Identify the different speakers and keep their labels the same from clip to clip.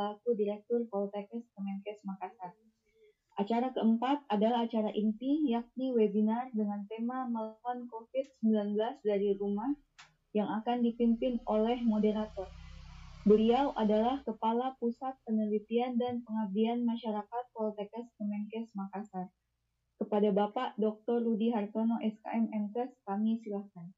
Speaker 1: selaku Direktur Poltekkes Kemenkes Makassar. Acara keempat adalah acara inti, yakni webinar dengan tema melawan COVID-19 dari rumah yang akan dipimpin oleh moderator. Beliau adalah Kepala Pusat Penelitian dan Pengabdian Masyarakat Poltekkes Kemenkes Makassar. Kepada Bapak Dr. Rudi Hartono, SKM MKes, kami silakan.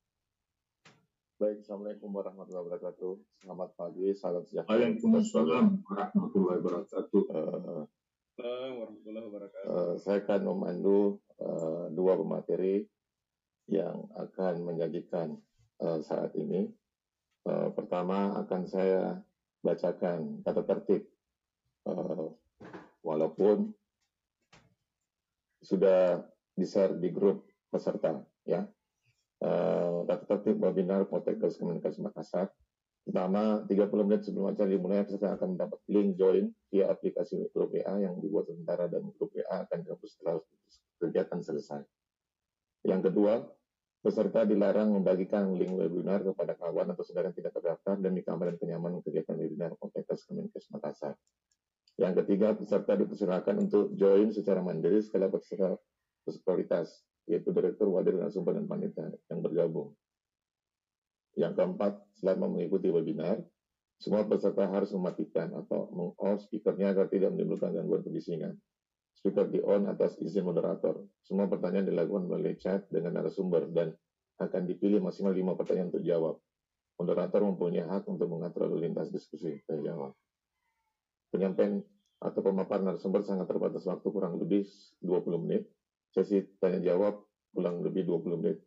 Speaker 2: Baik, Assalamualaikum warahmatullahi wabarakatuh. Selamat pagi, salam sejahtera.
Speaker 3: Waalaikumsalam warahmatullahi wabarakatuh.
Speaker 2: Uh,
Speaker 3: Assalamualaikum warahmatullahi wabarakatuh.
Speaker 2: uh, saya akan memandu uh, dua pemateri yang akan menyajikan uh, saat ini. Uh, pertama akan saya bacakan tata tertib, uh, walaupun sudah di-share di grup peserta, ya. Uh, tata tertib webinar Poltekkes Kemenkes Makassar Pertama, 30 menit sebelum acara dimulai, peserta akan mendapat link join via aplikasi grup WA yang dibuat sementara dan grup WA akan dihapus setelah kegiatan selesai. Yang kedua, peserta dilarang membagikan link webinar kepada kawan atau saudara yang tidak terdaftar demi keamanan dan kenyamanan kegiatan webinar Poltekkes Kemenkes Makassar. Yang ketiga, peserta dipersilakan untuk join secara mandiri peserta prioritas, yaitu Direktur, Wadir, Sumber, dan Panitia yang bergabung. Yang keempat, selama mengikuti webinar, semua peserta harus mematikan atau meng-off speakernya agar tidak menimbulkan gangguan kebisingan. Speaker di-on atas izin moderator. Semua pertanyaan dilakukan melalui chat dengan narasumber dan akan dipilih maksimal lima pertanyaan untuk jawab. Moderator mempunyai hak untuk mengatur lalu lintas diskusi dan jawab. Penyampaian atau pemaparan narasumber sangat terbatas waktu kurang lebih 20 menit. Sesi tanya jawab kurang lebih 20 menit.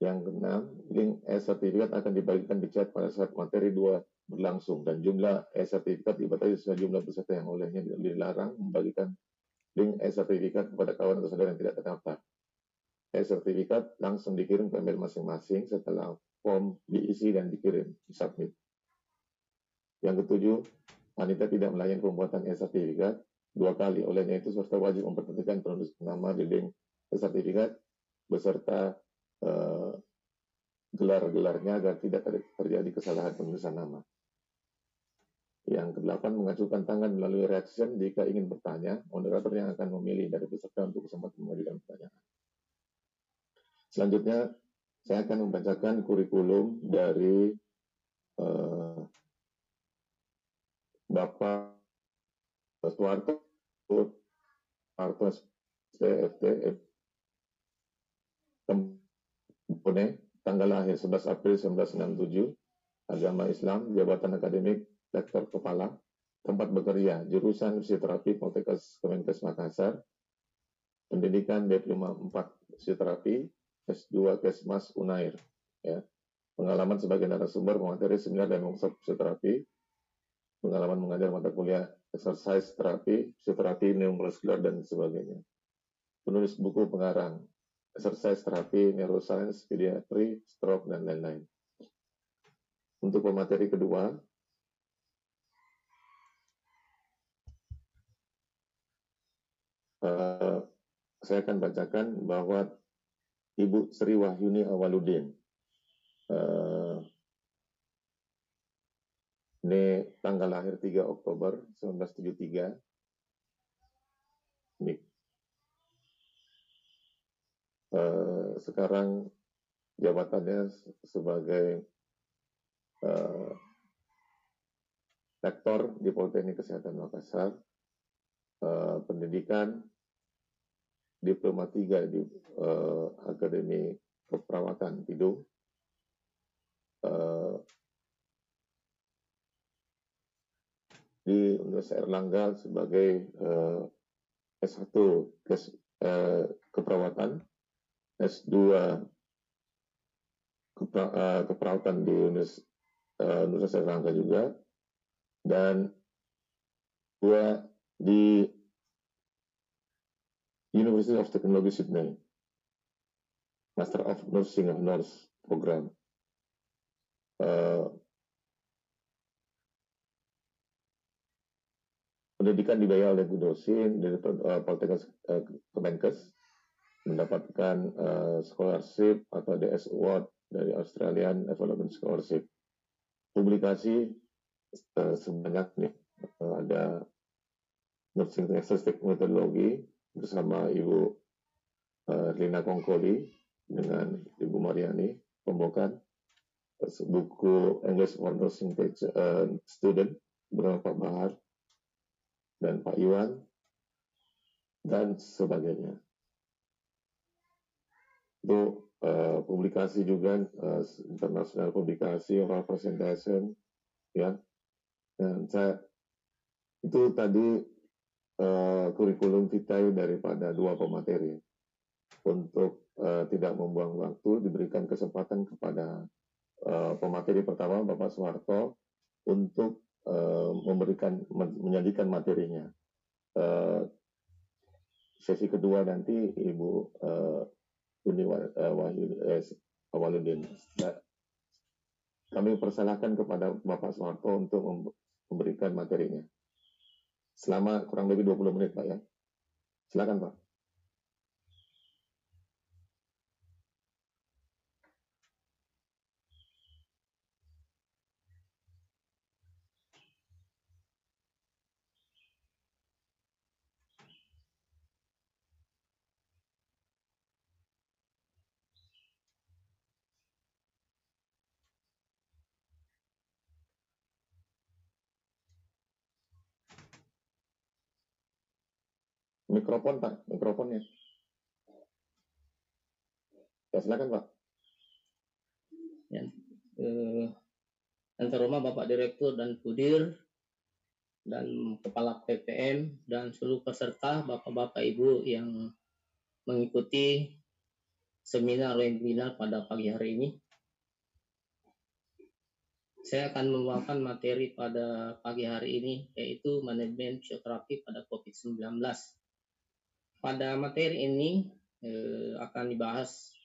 Speaker 2: Yang keenam, link e-sertifikat akan dibagikan di chat pada saat materi 2 berlangsung dan jumlah e-sertifikat dibatasi sesuai jumlah peserta yang olehnya dilarang membagikan link e-sertifikat kepada kawan atau saudara yang tidak terdaftar. E-sertifikat langsung dikirim ke email masing-masing setelah form diisi dan dikirim, submit. Yang ketujuh, panitia tidak melayani pembuatan e-sertifikat dua kali. Olehnya itu serta wajib memperhatikan penulis nama di link e-sertifikat beserta uh, gelar-gelarnya agar tidak terjadi kesalahan penulisan nama. Yang kedelapan, mengajukan tangan melalui reaction jika ingin bertanya, moderator yang akan memilih dari peserta untuk kesempatan mengajukan pertanyaan. Selanjutnya, saya akan membacakan kurikulum dari uh, Bapak Suwarto, Suwarto CFT, Pune, tanggal lahir 11 April 1967, agama Islam, jabatan akademik, lektor kepala, tempat bekerja, jurusan fisioterapi Poltekkes Kemenkes Makassar, pendidikan D54 fisioterapi, S2 Kesmas Unair, ya. Pengalaman sebagai narasumber pemateri seminar dan workshop fisioterapi, pengalaman mengajar mata kuliah exercise terapi, fisioterapi neuromuskular dan sebagainya. Penulis buku pengarang, exercise terapi, neuroscience, pediatri, stroke, dan lain-lain. Untuk pemateri kedua, uh, saya akan bacakan bahwa Ibu Sri Wahyuni Awaludin, uh, ini tanggal lahir 3 Oktober 1973, ini. Uh, sekarang jabatannya sebagai uh, lektor di Politeknik Kesehatan Makassar, uh, pendidikan diploma 3 di Akademi Keperawatan Tidung, di Universitas Erlangga sebagai uh, S1 kes, uh, keperawatan S2 eh, keperawatan di Universitas Erlangga juga. Dan dua di University of Technology Sydney Master of Nursing of Nurse program. Uh, pendidikan dibayar oleh Bu Dosin dari uh, uh, Kemenkes mendapatkan uh, scholarship atau DS Award dari Australian Development Scholarship. Publikasi uh, sebanyak nih uh, ada nursing statistik metodologi bersama Ibu uh, Lina Kongkoli dengan Ibu Mariani pembukaan buku English for Nursing Student bersama Pak Bahar dan Pak Iwan dan sebagainya. Itu uh, publikasi juga uh, internasional publikasi oral presentation ya. Dan saya itu tadi uh, kurikulum vitae daripada dua pemateri untuk uh, tidak membuang waktu diberikan kesempatan kepada uh, pemateri pertama Bapak Soeharto untuk memberikan menyajikan materinya. Uh, sesi kedua nanti Ibu uh, Uni Awaludin. Nah, kami persilahkan kepada Bapak Soeharto untuk memberikan materinya. Selama kurang lebih 20 menit, Pak ya. Silakan, Pak. Mikrofon Pak, mikrofonnya. Ya silakan Pak.
Speaker 4: Ya, eh, antar rumah Bapak Direktur dan Pudir dan Kepala PPM dan seluruh peserta Bapak-Bapak Ibu yang mengikuti seminar webinar pada pagi hari ini. Saya akan membawakan materi pada pagi hari ini yaitu manajemen fisioterapi pada COVID-19 pada materi ini eh, akan dibahas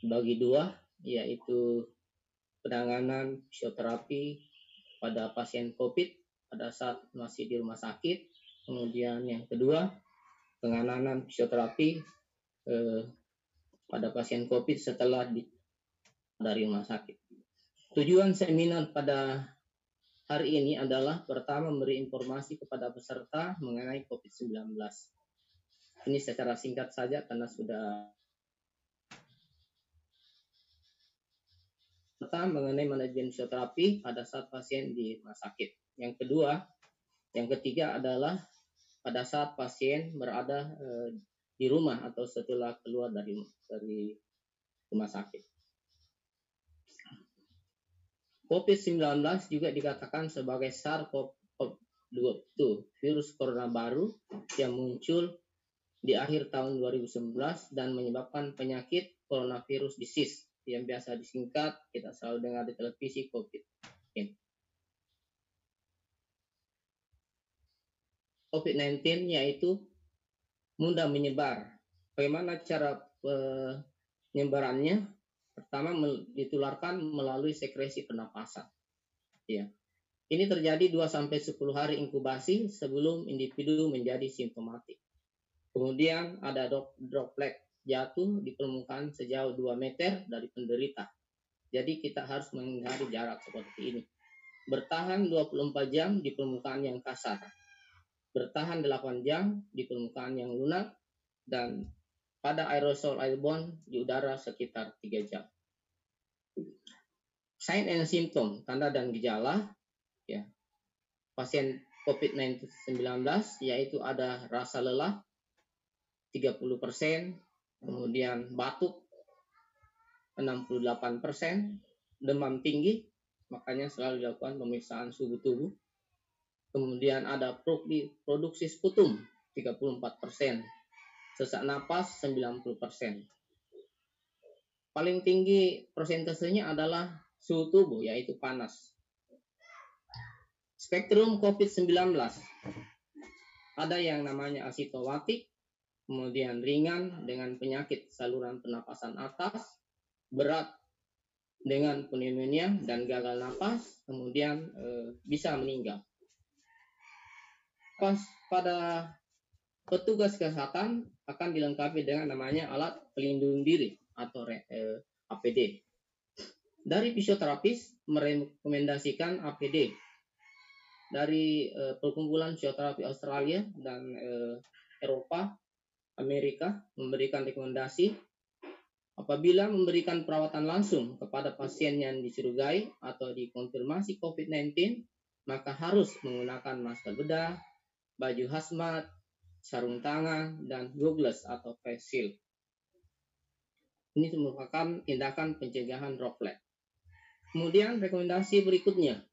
Speaker 4: bagi dua, yaitu penanganan fisioterapi pada pasien COVID pada saat masih di rumah sakit. Kemudian yang kedua, penanganan fisioterapi eh, pada pasien COVID setelah di, dari rumah sakit. Tujuan seminar pada hari ini adalah pertama memberi informasi kepada peserta mengenai COVID-19 ini secara singkat saja karena sudah pertama mengenai manajemen fisioterapi pada saat pasien di rumah sakit. Yang kedua, yang ketiga adalah pada saat pasien berada eh, di rumah atau setelah keluar dari dari rumah sakit. COVID-19 juga dikatakan sebagai SARS-CoV-2 virus corona baru yang muncul di akhir tahun 2019 dan menyebabkan penyakit coronavirus disease yang biasa disingkat kita selalu dengar di televisi COVID. COVID-19 yaitu mudah menyebar. Bagaimana cara penyebarannya? Pertama ditularkan melalui sekresi pernapasan. Ya. Ini terjadi 2 sampai 10 hari inkubasi sebelum individu menjadi simptomatik. Kemudian ada droplet jatuh di permukaan sejauh 2 meter dari penderita. Jadi kita harus menghindari jarak seperti ini. Bertahan 24 jam di permukaan yang kasar. Bertahan 8 jam di permukaan yang lunak dan pada aerosol airborne di udara sekitar 3 jam. Sign and symptom, tanda dan gejala ya. Pasien COVID-19 yaitu ada rasa lelah, 30 persen, kemudian batuk 68 persen, demam tinggi, makanya selalu dilakukan pemeriksaan suhu tubuh. Kemudian ada produksi sputum 34 persen, sesak napas 90 persen. Paling tinggi persentasenya adalah suhu tubuh, yaitu panas. Spektrum COVID-19 ada yang namanya asitomatik, kemudian ringan dengan penyakit saluran pernapasan atas, berat dengan pneumonia dan gagal napas, kemudian e, bisa meninggal. Pas pada petugas kesehatan akan dilengkapi dengan namanya alat pelindung diri atau e, APD. Dari fisioterapis merekomendasikan APD dari uh, perkumpulan fisioterapi Australia dan uh, Eropa, Amerika memberikan rekomendasi apabila memberikan perawatan langsung kepada pasien yang dicurigai atau dikonfirmasi COVID-19, maka harus menggunakan masker bedah, baju hazmat, sarung tangan, dan goggles atau face shield. Ini merupakan tindakan pencegahan droplet. Kemudian rekomendasi berikutnya,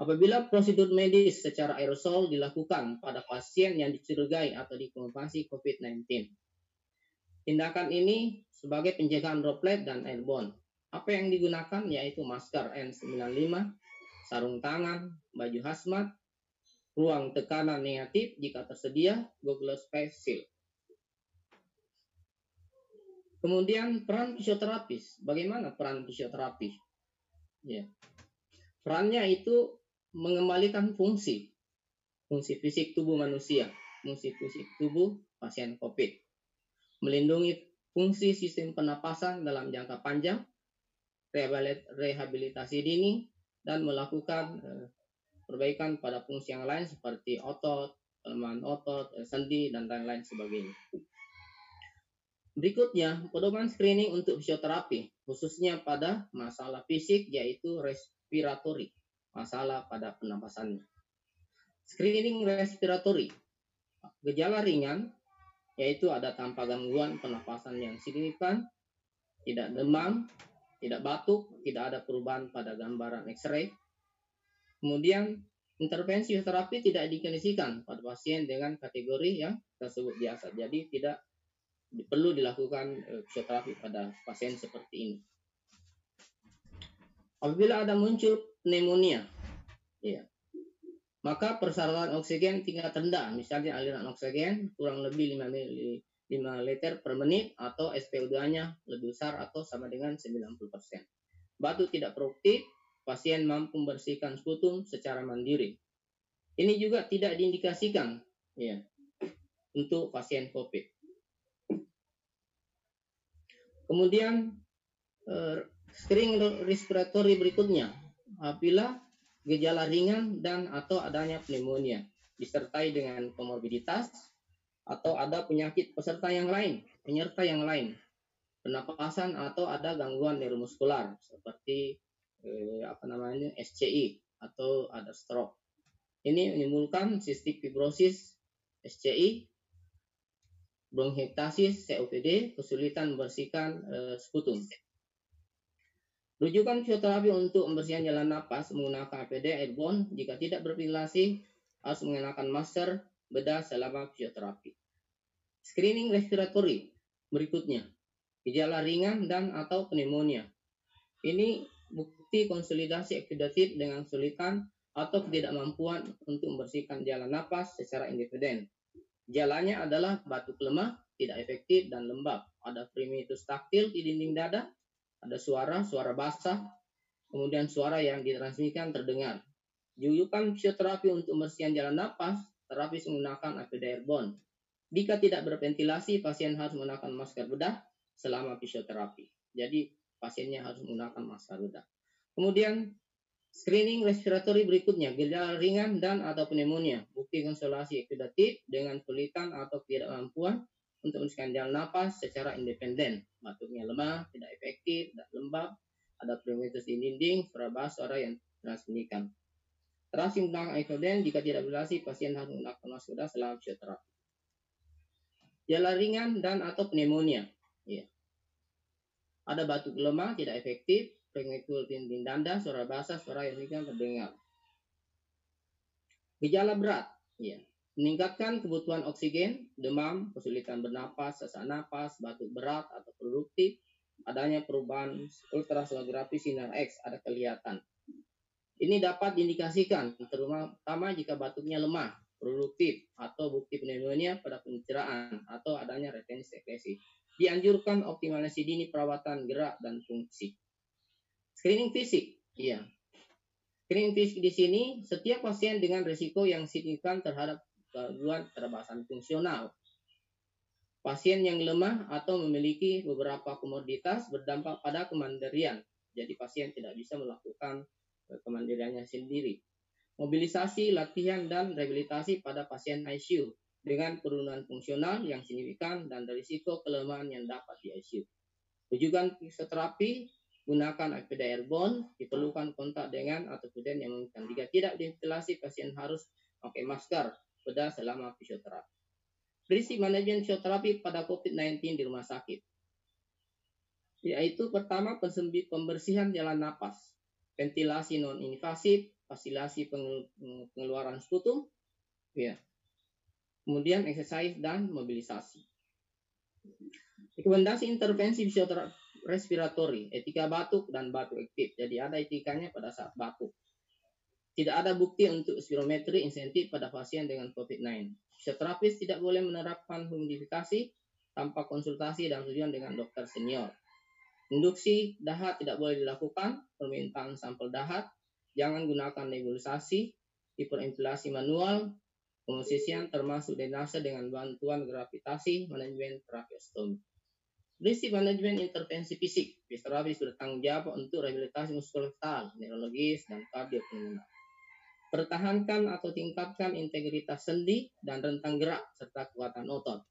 Speaker 4: Apabila prosedur medis secara aerosol dilakukan pada pasien yang dicurigai atau dikonfirmasi COVID-19. Tindakan ini sebagai pencegahan droplet dan airborne. Apa yang digunakan yaitu masker N95, sarung tangan, baju hazmat, ruang tekanan negatif jika tersedia, Google face shield. Kemudian peran fisioterapis. Bagaimana peran fisioterapi? Ya. Perannya itu mengembalikan fungsi fungsi fisik tubuh manusia, fungsi fisik tubuh pasien COVID, melindungi fungsi sistem penapasan dalam jangka panjang, rehabilitasi dini, dan melakukan eh, perbaikan pada fungsi yang lain seperti otot, kelemahan otot, eh, sendi, dan lain-lain sebagainya. Berikutnya, pedoman screening untuk fisioterapi, khususnya pada masalah fisik yaitu respiratory masalah pada pernapasannya. Screening respiratory. Gejala ringan yaitu ada tanpa gangguan pernapasan yang signifikan, tidak demam, tidak batuk, tidak ada perubahan pada gambaran X-ray. Kemudian intervensi terapi tidak dikondisikan pada pasien dengan kategori yang tersebut biasa. Jadi tidak perlu dilakukan eh, fisioterapi pada pasien seperti ini. Apabila ada muncul pneumonia, ya, maka persyaratan oksigen tingkat rendah, misalnya aliran oksigen kurang lebih 5, 5 liter per menit atau SpO2-nya lebih besar atau sama dengan 90%. Batu tidak produktif, pasien mampu membersihkan sputum secara mandiri. Ini juga tidak diindikasikan ya, untuk pasien COVID. Kemudian eh, Screening respiratory berikutnya apabila gejala ringan dan atau adanya pneumonia disertai dengan komorbiditas atau ada penyakit peserta yang lain, penyerta yang lain, pernapasan atau ada gangguan neuromuskular seperti eh, apa namanya SCI atau ada stroke. Ini menimbulkan sistik fibrosis SCI, bronkiektasis, COPD, kesulitan membersihkan eh, sputum. Rujukan fisioterapi untuk membersihkan jalan napas menggunakan APD airborne jika tidak berventilasi harus mengenakan masker bedah selama fisioterapi. Screening respiratory berikutnya, gejala ringan dan atau pneumonia. Ini bukti konsolidasi oksidatif dengan kesulitan atau ketidakmampuan untuk membersihkan jalan napas secara independen. Jalannya adalah batuk lemah, tidak efektif, dan lembab. Ada primitus taktil di dinding dada, ada suara, suara basah, kemudian suara yang ditransmisikan terdengar. Jujukan fisioterapi untuk membersihkan jalan napas, terapis menggunakan APD airborne. Jika tidak berventilasi, pasien harus menggunakan masker bedah selama fisioterapi. Jadi pasiennya harus menggunakan masker bedah. Kemudian screening respiratory berikutnya, gejala ringan dan atau pneumonia, bukti konsolasi oksidatif dengan kesulitan atau ketidakmampuan untuk membersihkan jalan napas secara independen. Batuknya lemah, tidak efektif, tidak lembab, ada primitus di dinding, suara suara yang transmisikan. Terasi tentang ekoden jika tidak berlasi, pasien harus menggunakan masker selama fisioterapi. Gejala ringan dan atau pneumonia. Ya. Ada batuk lemah, tidak efektif, di dinding danda, suara basah, suara yang terdengar. Gejala berat. Ya meningkatkan kebutuhan oksigen, demam, kesulitan bernapas, sesak napas, batuk berat atau produktif, adanya perubahan ultrasonografi sinar X ada kelihatan. Ini dapat diindikasikan terutama jika batuknya lemah, produktif, atau bukti pneumonia pada pencerahan atau adanya retensi sekresi. Dianjurkan optimalisasi dini perawatan gerak dan fungsi. Screening fisik, iya. Screening fisik di sini, setiap pasien dengan risiko yang signifikan terhadap gangguan keterbatasan fungsional. Pasien yang lemah atau memiliki beberapa komoditas berdampak pada kemandirian. Jadi pasien tidak bisa melakukan eh, kemandiriannya sendiri. mobilisasi, latihan, dan rehabilitasi pada pasien ICU dengan penurunan fungsional yang signifikan dan risiko kelemahan yang dapat di ICU. Rujukan fisioterapi gunakan IPD airborne, diperlukan kontak dengan atau kemudian yang memungkinkan. Jika tidak diventilasi, pasien harus pakai masker pada selama fisioterapi. Prinsip manajemen fisioterapi pada COVID-19 di rumah sakit. Yaitu pertama pembersihan jalan napas, ventilasi non-invasif, fasilitasi pengeluaran sputum, ya, kemudian exercise dan mobilisasi. Rekomendasi intervensi fisioterapi respiratori, etika batuk dan batuk aktif. Jadi ada etikanya pada saat batuk. Tidak ada bukti untuk spirometri insentif pada pasien dengan COVID-19. Fisioterapis tidak boleh menerapkan humidifikasi tanpa konsultasi dan tujuan dengan dokter senior. Induksi dahat tidak boleh dilakukan, permintaan sampel dahat, jangan gunakan nebulisasi, hiperenfilasi manual, Pemosisian termasuk drainase dengan bantuan gravitasi manajemen tracheostomi. Prinsip manajemen intervensi fisik. Fisioterapis bertanggung jawab untuk rehabilitasi muskuloskeletal, neurologis, dan kardiopulmoner. Pertahankan atau tingkatkan integritas sendi dan rentang gerak serta kekuatan otot.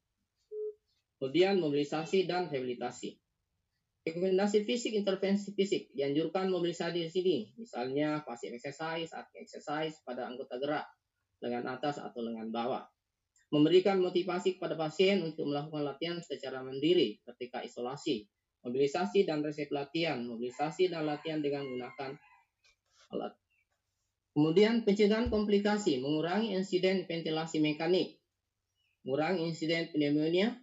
Speaker 4: Kemudian mobilisasi dan rehabilitasi. Rekomendasi fisik, intervensi fisik dianjurkan mobilisasi di sini, misalnya passive exercise, active exercise pada anggota gerak, lengan atas atau lengan bawah. Memberikan motivasi kepada pasien untuk melakukan latihan secara mandiri ketika isolasi, mobilisasi dan resep latihan, mobilisasi dan latihan dengan menggunakan alat. Kemudian pencegahan komplikasi, mengurangi insiden ventilasi mekanik, mengurangi insiden pneumonia,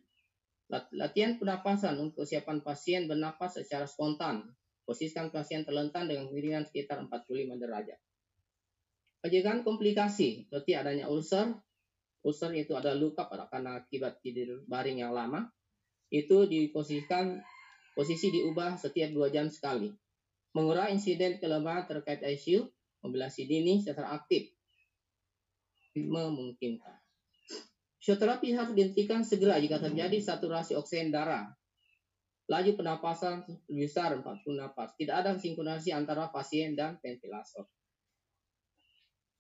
Speaker 4: latihan pernapasan untuk kesiapan pasien bernapas secara spontan, posisikan pasien terlentang dengan kemiringan sekitar 45 derajat. Pencegahan komplikasi seperti adanya ulcer, ulcer itu ada luka pada karena akibat tidur baring yang lama, itu diposisikan posisi diubah setiap dua jam sekali. Mengurangi insiden kelemahan terkait ICU, mobilisasi dini secara aktif memungkinkan. Fisioterapi harus dihentikan segera jika terjadi saturasi oksigen darah. Laju penapasan lebih besar 40 napas. Tidak ada sinkronasi antara pasien dan ventilator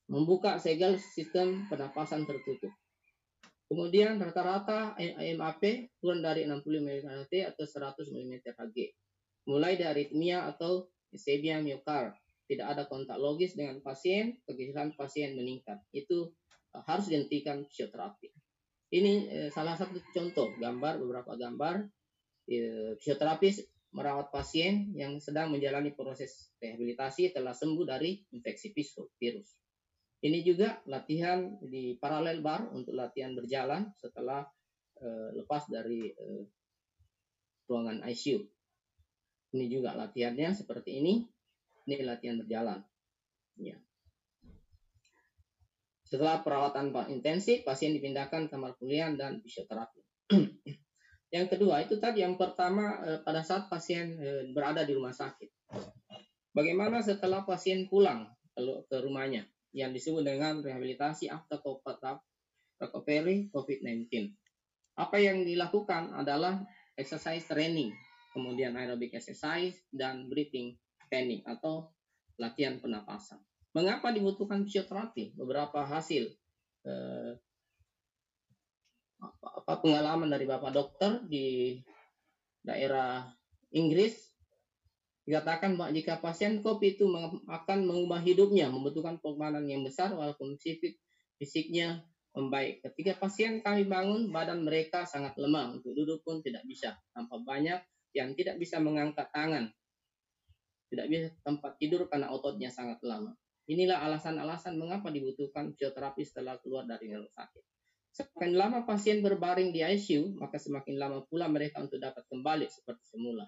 Speaker 4: membuka segel sistem pernapasan tertutup. Kemudian rata-rata MAP turun dari 60 mm atau 100 mm Hg. Mulai dari aritmia atau ischemia miokard. Tidak ada kontak logis dengan pasien, kegiatan pasien meningkat. Itu uh, harus dihentikan fisioterapi. Ini eh, salah satu contoh gambar, beberapa gambar eh, fisioterapis merawat pasien yang sedang menjalani proses rehabilitasi telah sembuh dari infeksi virus. Ini juga latihan di paralel bar untuk latihan berjalan setelah lepas dari ruangan ICU. Ini juga latihannya seperti ini. Ini latihan berjalan. Ya. Setelah perawatan intensif, pasien dipindahkan kamar kuliah dan fisioterapi. yang kedua itu tadi yang pertama eh, pada saat pasien berada di rumah sakit. Bagaimana setelah pasien pulang ke rumahnya? yang disebut dengan rehabilitasi after recovery COVID-19. Apa yang dilakukan adalah exercise training, kemudian aerobic exercise, dan breathing technique atau latihan pernapasan. Mengapa dibutuhkan fisioterapi? Beberapa hasil eh, apa, pengalaman dari bapak dokter di daerah Inggris Dikatakan bahwa jika pasien COVID itu akan mengubah hidupnya, membutuhkan pengorbanan yang besar walaupun fisik, fisiknya membaik. Ketika pasien kami bangun, badan mereka sangat lemah. Untuk duduk pun tidak bisa. Tampak banyak yang tidak bisa mengangkat tangan. Tidak bisa tempat tidur karena ototnya sangat lama. Inilah alasan-alasan mengapa dibutuhkan fisioterapi setelah keluar dari rumah sakit. Semakin lama pasien berbaring di ICU, maka semakin lama pula mereka untuk dapat kembali seperti semula.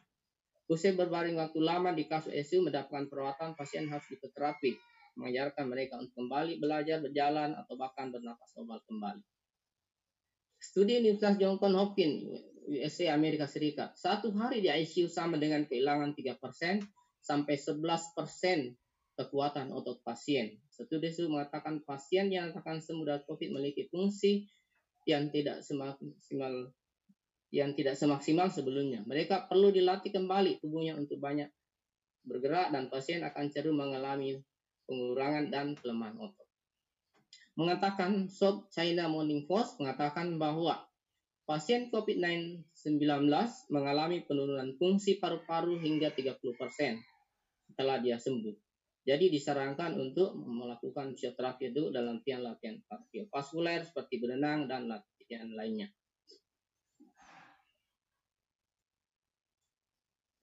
Speaker 4: Usai berbaring waktu lama di kasus ICU mendapatkan perawatan, pasien harus terapi, mengajarkan mereka untuk kembali belajar berjalan atau bahkan bernapas normal kembali. Studi Universitas Johns Hopkins, USA, Amerika Serikat, satu hari di ICU sama dengan kehilangan 3% sampai 11% kekuatan otot pasien. Studi itu mengatakan pasien yang akan sembuh dari COVID memiliki fungsi yang tidak semaksimal yang tidak semaksimal sebelumnya. Mereka perlu dilatih kembali tubuhnya untuk banyak bergerak dan pasien akan cenderung mengalami pengurangan dan kelemahan otot. mengatakan South China Morning Post mengatakan bahwa pasien COVID-19 mengalami penurunan fungsi paru-paru hingga 30% setelah dia sembuh. Jadi disarankan untuk melakukan fisioterapi itu dalam latihan-latihan kardiovaskuler seperti berenang dan latihan lainnya.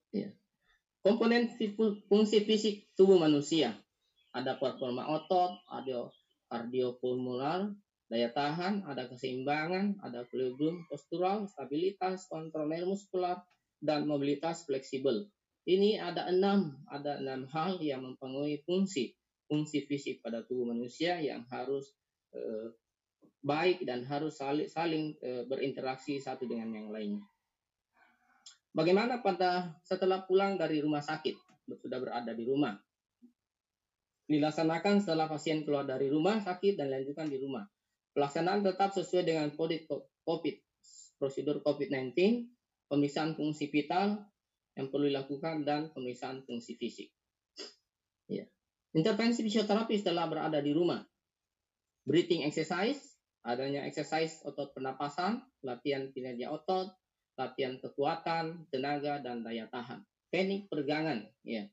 Speaker 4: Ya. Komponen fungsi fisik tubuh manusia ada performa otot, ada kardiopulmonar, daya tahan, ada keseimbangan, ada equilibrium postural, stabilitas, kontrol muskular, dan mobilitas fleksibel. Ini ada enam, ada enam hal yang mempengaruhi fungsi fungsi fisik pada tubuh manusia yang harus eh, baik dan harus saling, saling eh, berinteraksi satu dengan yang lainnya. Bagaimana pada setelah pulang dari rumah sakit sudah berada di rumah? Dilaksanakan setelah pasien keluar dari rumah sakit dan lanjutkan di rumah. Pelaksanaan tetap sesuai dengan COVID, prosedur COVID-19, pemeriksaan fungsi vital, yang perlu dilakukan dan pemeriksaan fungsi fisik. Ya. Intervensi fisioterapi setelah berada di rumah. Breathing exercise, adanya exercise otot pernapasan, latihan kinerja otot, latihan kekuatan, tenaga, dan daya tahan. Teknik peregangan, ya.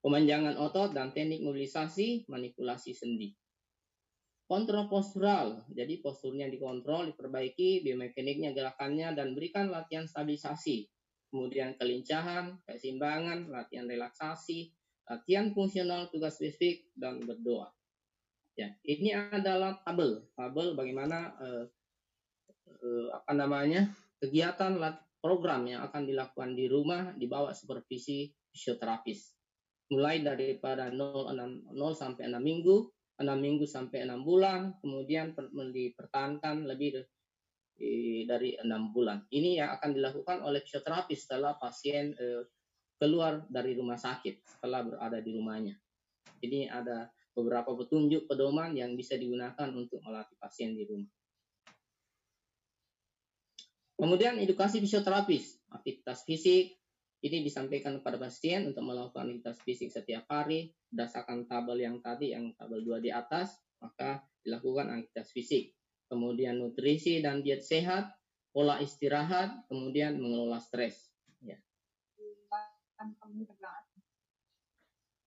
Speaker 4: Pemanjangan otot dan teknik mobilisasi, manipulasi sendi. Kontrol postural, jadi posturnya dikontrol, diperbaiki, biomekaniknya, gerakannya, dan berikan latihan stabilisasi kemudian kelincahan, keseimbangan, latihan relaksasi, latihan fungsional tugas spesifik, dan berdoa. Ya, ini adalah tabel, tabel bagaimana eh, eh, apa namanya kegiatan program yang akan dilakukan di rumah di bawah supervisi fisioterapis. Mulai daripada 0, 6, 0 sampai 6 minggu, 6 minggu sampai 6 bulan, kemudian dipertahankan lebih dari enam bulan. Ini yang akan dilakukan oleh fisioterapis setelah pasien eh, keluar dari rumah sakit setelah berada di rumahnya. Ini ada beberapa petunjuk pedoman yang bisa digunakan untuk melatih pasien di rumah. Kemudian edukasi fisioterapis, aktivitas fisik, ini disampaikan kepada pasien untuk melakukan aktivitas fisik setiap hari berdasarkan tabel yang tadi yang tabel 2 di atas, maka dilakukan aktivitas fisik kemudian nutrisi dan diet sehat, pola istirahat, kemudian mengelola stres. Ya.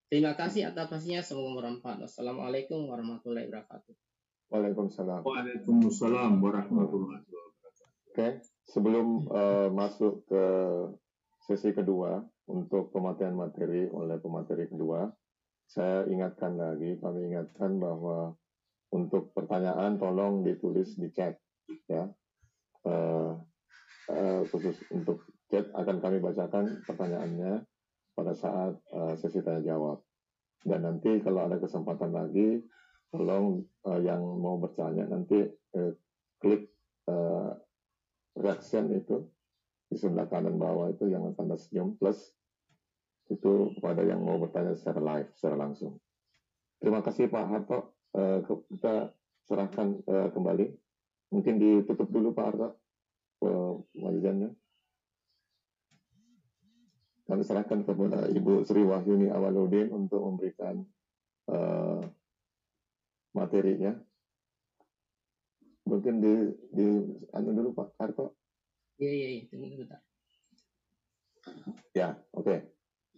Speaker 4: Terima kasih atas pastinya semoga bermanfaat. Assalamualaikum warahmatullahi wabarakatuh.
Speaker 2: Waalaikumsalam.
Speaker 3: Waalaikumsalam warahmatullahi wabarakatuh.
Speaker 2: Oke, sebelum uh, masuk ke sesi kedua untuk pemateri materi oleh pemateri kedua, saya ingatkan lagi, kami ingatkan bahwa untuk pertanyaan tolong ditulis di chat ya. Uh, uh, khusus untuk chat akan kami bacakan pertanyaannya pada saat uh, sesi tanya jawab. Dan nanti kalau ada kesempatan lagi, tolong uh, yang mau bertanya nanti uh, klik uh, reaction itu di sebelah kanan bawah itu yang tanda senyum plus itu kepada yang mau bertanya secara live, secara langsung. Terima kasih Pak Harto. Eh, kita serahkan uh, kembali. Mungkin ditutup dulu Pak Arta pengajiannya. Kami serahkan kepada Ibu Sri Wahyuni Awaludin untuk memberikan uh, materinya. Mungkin di di anu dulu Pak Arto.
Speaker 4: Iya iya iya tunggu sebentar.
Speaker 2: Ya, oke. Okay.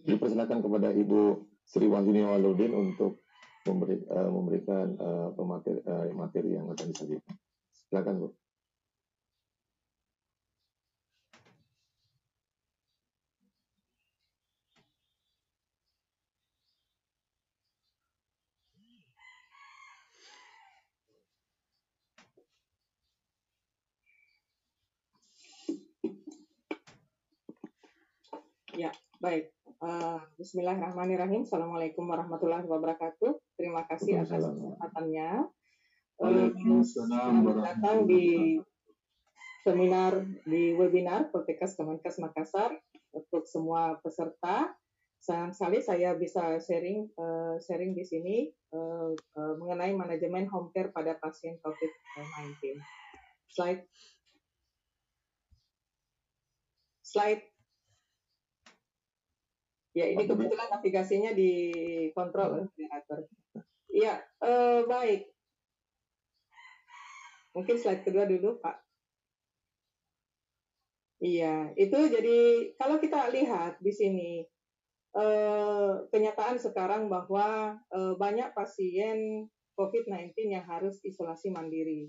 Speaker 2: Dipersilakan kepada Ibu Sri Wahyuni Awaludin untuk memberi, uh, memberikan uh, pemateri, uh, materi yang akan disajikan. Silakan Bu.
Speaker 5: Ya, baik. Uh, Bismillahirrahmanirrahim. Assalamualaikum warahmatullahi wabarakatuh. Terima kasih atas kesempatannya. Uh, selamat datang di seminar di webinar Protekas Kemenkes Makassar untuk semua peserta. Sayang sekali saya bisa sharing uh, sharing di sini uh, uh, mengenai manajemen home care pada pasien COVID-19. Slide slide Ya, ini kebetulan navigasinya dikontrol oleh operator. Iya, eh, baik. Mungkin slide kedua dulu, Pak. Iya, itu jadi kalau kita lihat di sini eh, kenyataan sekarang bahwa eh, banyak pasien COVID-19 yang harus isolasi mandiri.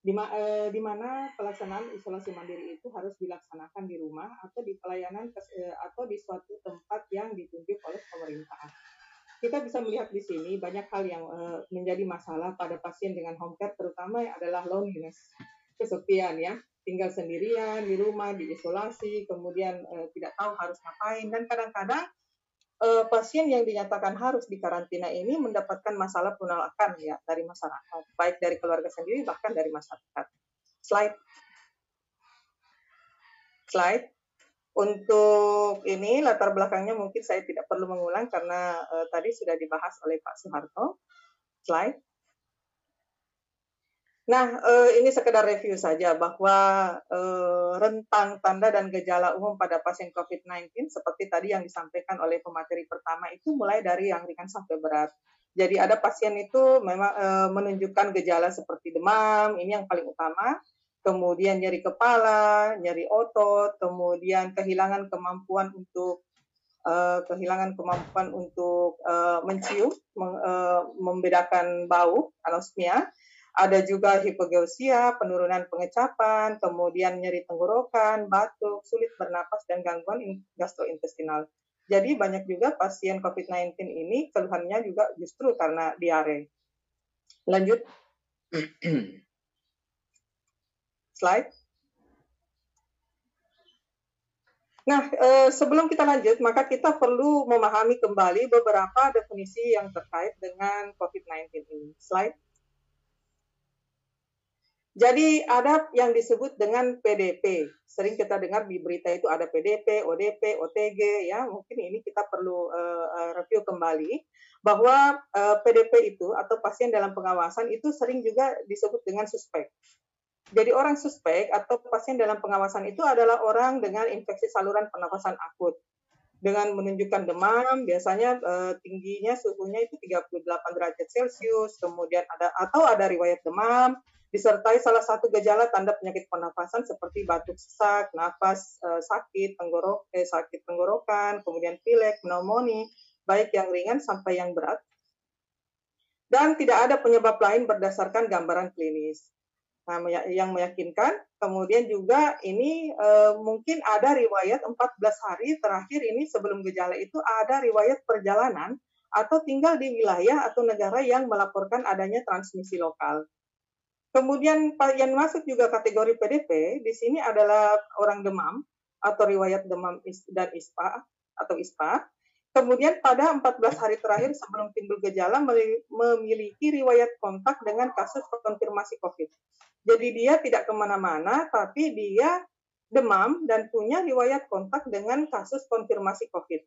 Speaker 5: Di, eh, di mana pelaksanaan isolasi mandiri itu harus dilaksanakan di rumah atau di pelayanan eh, atau di suatu tempat yang ditunjuk oleh pemerintah. Kita bisa melihat di sini banyak hal yang eh, menjadi masalah pada pasien dengan home care, terutama adalah loneliness, kesepian ya tinggal sendirian di rumah, diisolasi, kemudian uh, tidak tahu harus ngapain, dan kadang-kadang uh, pasien yang dinyatakan harus dikarantina ini mendapatkan masalah penolakan ya dari masyarakat, baik dari keluarga sendiri bahkan dari masyarakat. Slide. Slide. Untuk ini latar belakangnya mungkin saya tidak perlu mengulang karena uh, tadi sudah dibahas oleh Pak Soeharto. Slide. Nah, eh, ini sekedar review saja bahwa eh, rentang tanda dan gejala umum pada pasien COVID-19 seperti tadi yang disampaikan oleh pemateri pertama itu mulai dari yang ringan sampai berat. Jadi ada pasien itu memang eh, menunjukkan gejala seperti demam, ini yang paling utama, kemudian nyeri kepala, nyeri otot, kemudian kehilangan kemampuan untuk uh, kehilangan kemampuan untuk uh, mencium, meng, uh, membedakan bau, anosmia, ada juga hipogeusia, penurunan pengecapan, kemudian nyeri tenggorokan, batuk, sulit bernapas, dan gangguan gastrointestinal. Jadi banyak juga pasien COVID-19 ini keluhannya juga justru karena diare. Lanjut. Slide. Nah, eh, sebelum kita lanjut, maka kita perlu memahami kembali beberapa definisi yang terkait dengan COVID-19 ini. Slide. Jadi ada yang disebut dengan PDP. Sering kita dengar di berita itu ada PDP, ODP, OTG ya. Mungkin ini kita perlu uh, review kembali bahwa uh, PDP itu atau pasien dalam pengawasan itu sering juga disebut dengan suspek. Jadi orang suspek atau pasien dalam pengawasan itu adalah orang dengan infeksi saluran pernafasan akut dengan menunjukkan demam, biasanya uh, tingginya suhunya itu 38 derajat Celcius, kemudian ada atau ada riwayat demam, disertai salah satu gejala tanda penyakit pernafasan seperti batuk sesak, nafas uh, sakit, tenggorok, eh, sakit tenggorokan, kemudian pilek, pneumonia, baik yang ringan sampai yang berat. Dan tidak ada penyebab lain berdasarkan gambaran klinis. Nah, yang meyakinkan, kemudian juga ini uh, mungkin ada riwayat 14 hari terakhir ini sebelum gejala itu ada riwayat perjalanan atau tinggal di wilayah atau negara yang melaporkan adanya transmisi lokal. Kemudian yang masuk juga kategori PDP di sini adalah orang demam atau riwayat demam dan ISPA atau ISPA. Kemudian pada 14 hari terakhir sebelum timbul gejala memiliki riwayat kontak dengan kasus konfirmasi COVID. Jadi dia tidak ke mana-mana, tapi dia demam dan punya riwayat kontak dengan kasus konfirmasi COVID.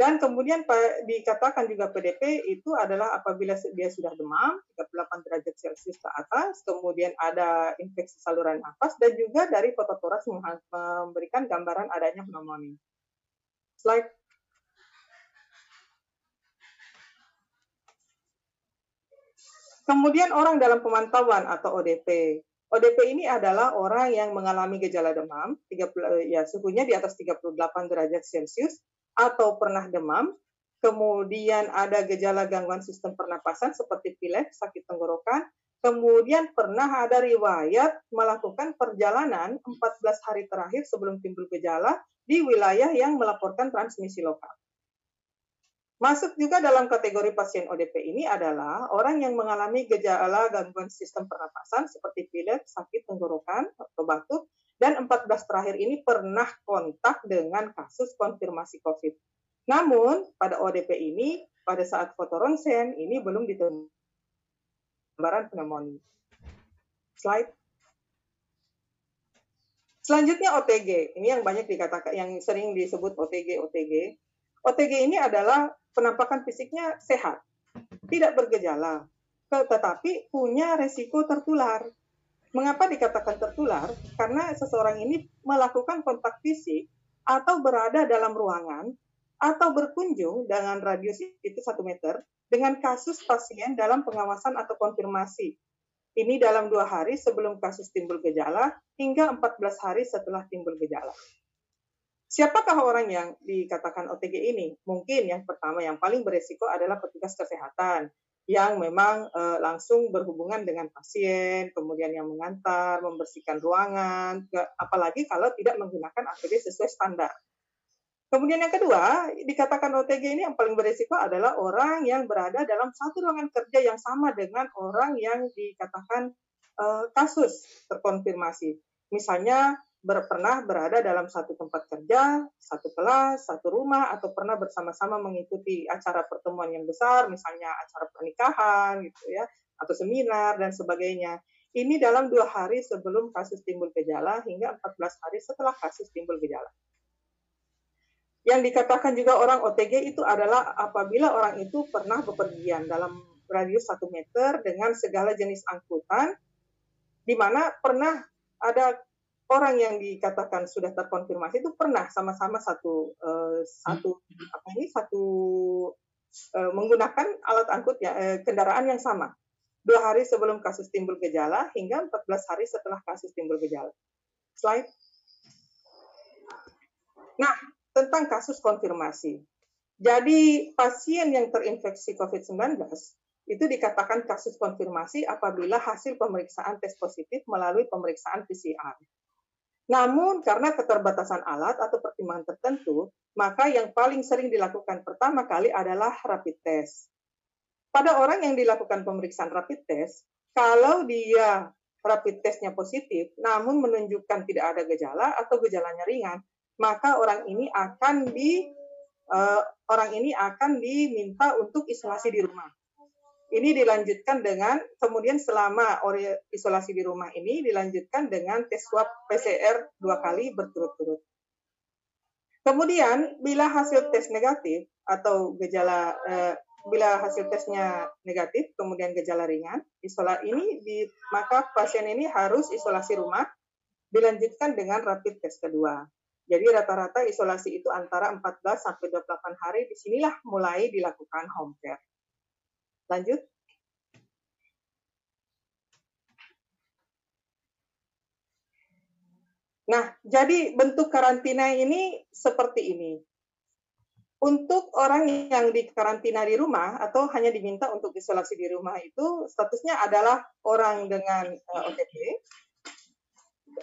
Speaker 5: Dan kemudian dikatakan juga PDP itu adalah apabila dia sudah demam 38 derajat Celcius ke atas, kemudian ada infeksi saluran nafas dan juga dari fototoras memberikan gambaran adanya pneumonia. Slide. Kemudian orang dalam pemantauan atau ODP. ODP ini adalah orang yang mengalami gejala demam, 30, ya suhunya di atas 38 derajat Celcius, atau pernah demam, kemudian ada gejala gangguan sistem pernapasan seperti pilek, sakit tenggorokan, kemudian pernah ada riwayat melakukan perjalanan 14 hari terakhir sebelum timbul gejala di wilayah yang melaporkan transmisi lokal. Masuk juga dalam kategori pasien ODP ini adalah orang yang mengalami gejala gangguan sistem pernapasan seperti pilek, sakit tenggorokan, atau batuk, dan 14 terakhir ini pernah kontak dengan kasus konfirmasi COVID. Namun, pada ODP ini, pada saat foto ronsen, ini belum ditemukan gambaran pneumonia. Slide. Selanjutnya OTG. Ini yang banyak dikatakan, yang sering disebut OTG, OTG. OTG ini adalah penampakan fisiknya sehat, tidak bergejala, tetapi punya resiko tertular. Mengapa dikatakan tertular? Karena seseorang ini melakukan kontak fisik atau berada dalam ruangan atau berkunjung dengan radius itu satu meter dengan kasus pasien dalam pengawasan atau konfirmasi. Ini dalam dua hari sebelum kasus timbul gejala hingga 14 hari setelah timbul gejala. Siapakah orang yang dikatakan OTG ini? Mungkin yang pertama yang paling beresiko adalah petugas kesehatan yang memang e, langsung berhubungan dengan pasien, kemudian yang mengantar, membersihkan ruangan, apalagi kalau tidak menggunakan APD sesuai standar. Kemudian yang kedua, dikatakan OTG ini yang paling berisiko adalah orang yang berada dalam satu ruangan kerja yang sama dengan orang yang dikatakan uh, kasus terkonfirmasi. Misalnya ber, pernah berada dalam satu tempat kerja, satu kelas, satu rumah, atau pernah bersama-sama mengikuti acara pertemuan yang besar, misalnya acara pernikahan, gitu ya, atau seminar dan sebagainya. Ini dalam dua hari sebelum kasus timbul gejala hingga 14 hari setelah kasus timbul gejala. Yang dikatakan juga orang OTG itu adalah apabila orang itu pernah bepergian dalam radius satu meter dengan segala jenis angkutan, di mana pernah ada orang yang dikatakan sudah terkonfirmasi itu pernah sama-sama satu uh, satu apa ini satu uh, menggunakan alat angkut ya uh, kendaraan yang sama dua hari sebelum kasus timbul gejala hingga 14 hari setelah kasus timbul gejala. Slide. Nah, tentang kasus konfirmasi. Jadi pasien yang terinfeksi COVID-19 itu dikatakan kasus konfirmasi apabila hasil pemeriksaan tes positif melalui pemeriksaan PCR. Namun karena keterbatasan alat atau pertimbangan tertentu, maka yang paling sering dilakukan pertama kali adalah rapid test. Pada orang yang dilakukan pemeriksaan rapid test, kalau dia rapid testnya positif, namun menunjukkan tidak ada gejala atau gejalanya ringan, maka orang ini akan di uh, orang ini akan diminta untuk isolasi di rumah. Ini dilanjutkan dengan kemudian selama isolasi di rumah ini dilanjutkan dengan tes swab PCR dua kali berturut-turut. Kemudian bila hasil tes negatif atau gejala eh, bila hasil tesnya negatif kemudian gejala ringan, isola ini di, maka pasien ini harus isolasi rumah dilanjutkan dengan rapid test kedua. Jadi rata-rata isolasi itu antara 14 sampai 28 hari. Di sinilah mulai dilakukan home care. Lanjut. Nah, jadi bentuk karantina ini seperti ini. Untuk orang yang dikarantina di rumah atau hanya diminta untuk isolasi di rumah itu statusnya adalah orang dengan eh, ODP,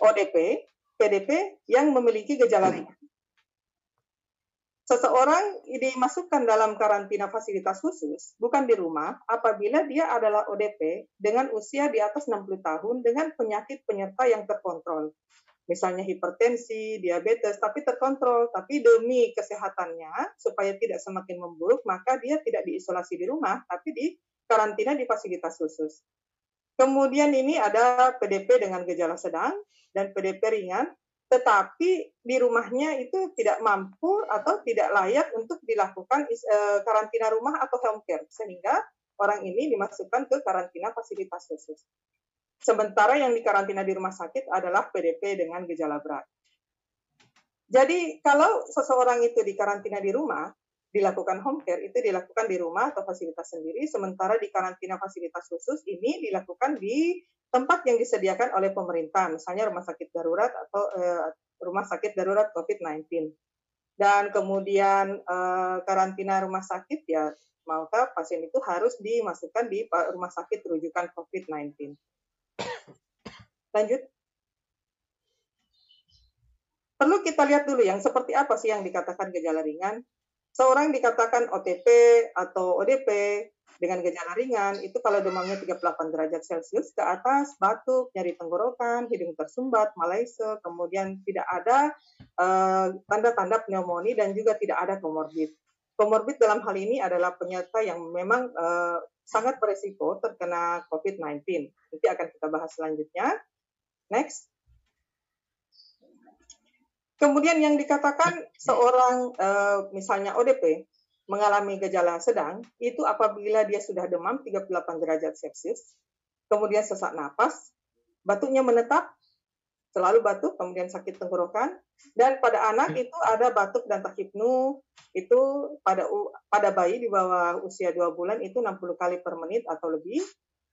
Speaker 5: ODP PDP yang memiliki gejala ringan. Seseorang dimasukkan dalam karantina fasilitas khusus, bukan di rumah, apabila dia adalah ODP dengan usia di atas 60 tahun dengan penyakit penyerta yang terkontrol. Misalnya hipertensi, diabetes, tapi terkontrol. Tapi demi kesehatannya, supaya tidak semakin memburuk, maka dia tidak diisolasi di rumah, tapi di karantina di fasilitas khusus. Kemudian ini ada PDP dengan gejala sedang, dan PDP ringan, tetapi di rumahnya itu tidak mampu atau tidak layak untuk dilakukan eh, karantina rumah atau home care, sehingga orang ini dimasukkan ke karantina fasilitas khusus. Sementara yang dikarantina di rumah sakit adalah PDP dengan gejala berat. Jadi kalau seseorang itu dikarantina di rumah, dilakukan home care itu dilakukan di rumah atau fasilitas sendiri, sementara di karantina fasilitas khusus ini dilakukan di tempat yang disediakan oleh pemerintah, misalnya rumah sakit darurat atau uh, rumah sakit darurat COVID-19. Dan kemudian uh, karantina rumah sakit ya maka pasien itu harus dimasukkan di rumah sakit rujukan COVID-19. Lanjut. Perlu kita lihat dulu yang seperti apa sih yang dikatakan gejala ringan. Seorang dikatakan OTP atau ODP dengan gejala ringan itu kalau demamnya 38 derajat Celcius ke atas, batuk, nyeri tenggorokan, hidung tersumbat, malaise, kemudian tidak ada eh, tanda-tanda pneumonia dan juga tidak ada komorbid. Komorbid dalam hal ini adalah penyerta yang memang uh, sangat beresiko terkena COVID-19. Nanti akan kita bahas selanjutnya. Next. Kemudian yang dikatakan seorang uh, misalnya ODP mengalami gejala sedang itu apabila dia sudah demam 38 derajat Celcius, kemudian sesak napas, batuknya menetap, selalu batuk, kemudian sakit tenggorokan, dan pada anak hmm. itu ada batuk dan takipnu, itu pada pada bayi di bawah usia 2 bulan itu 60 kali per menit atau lebih,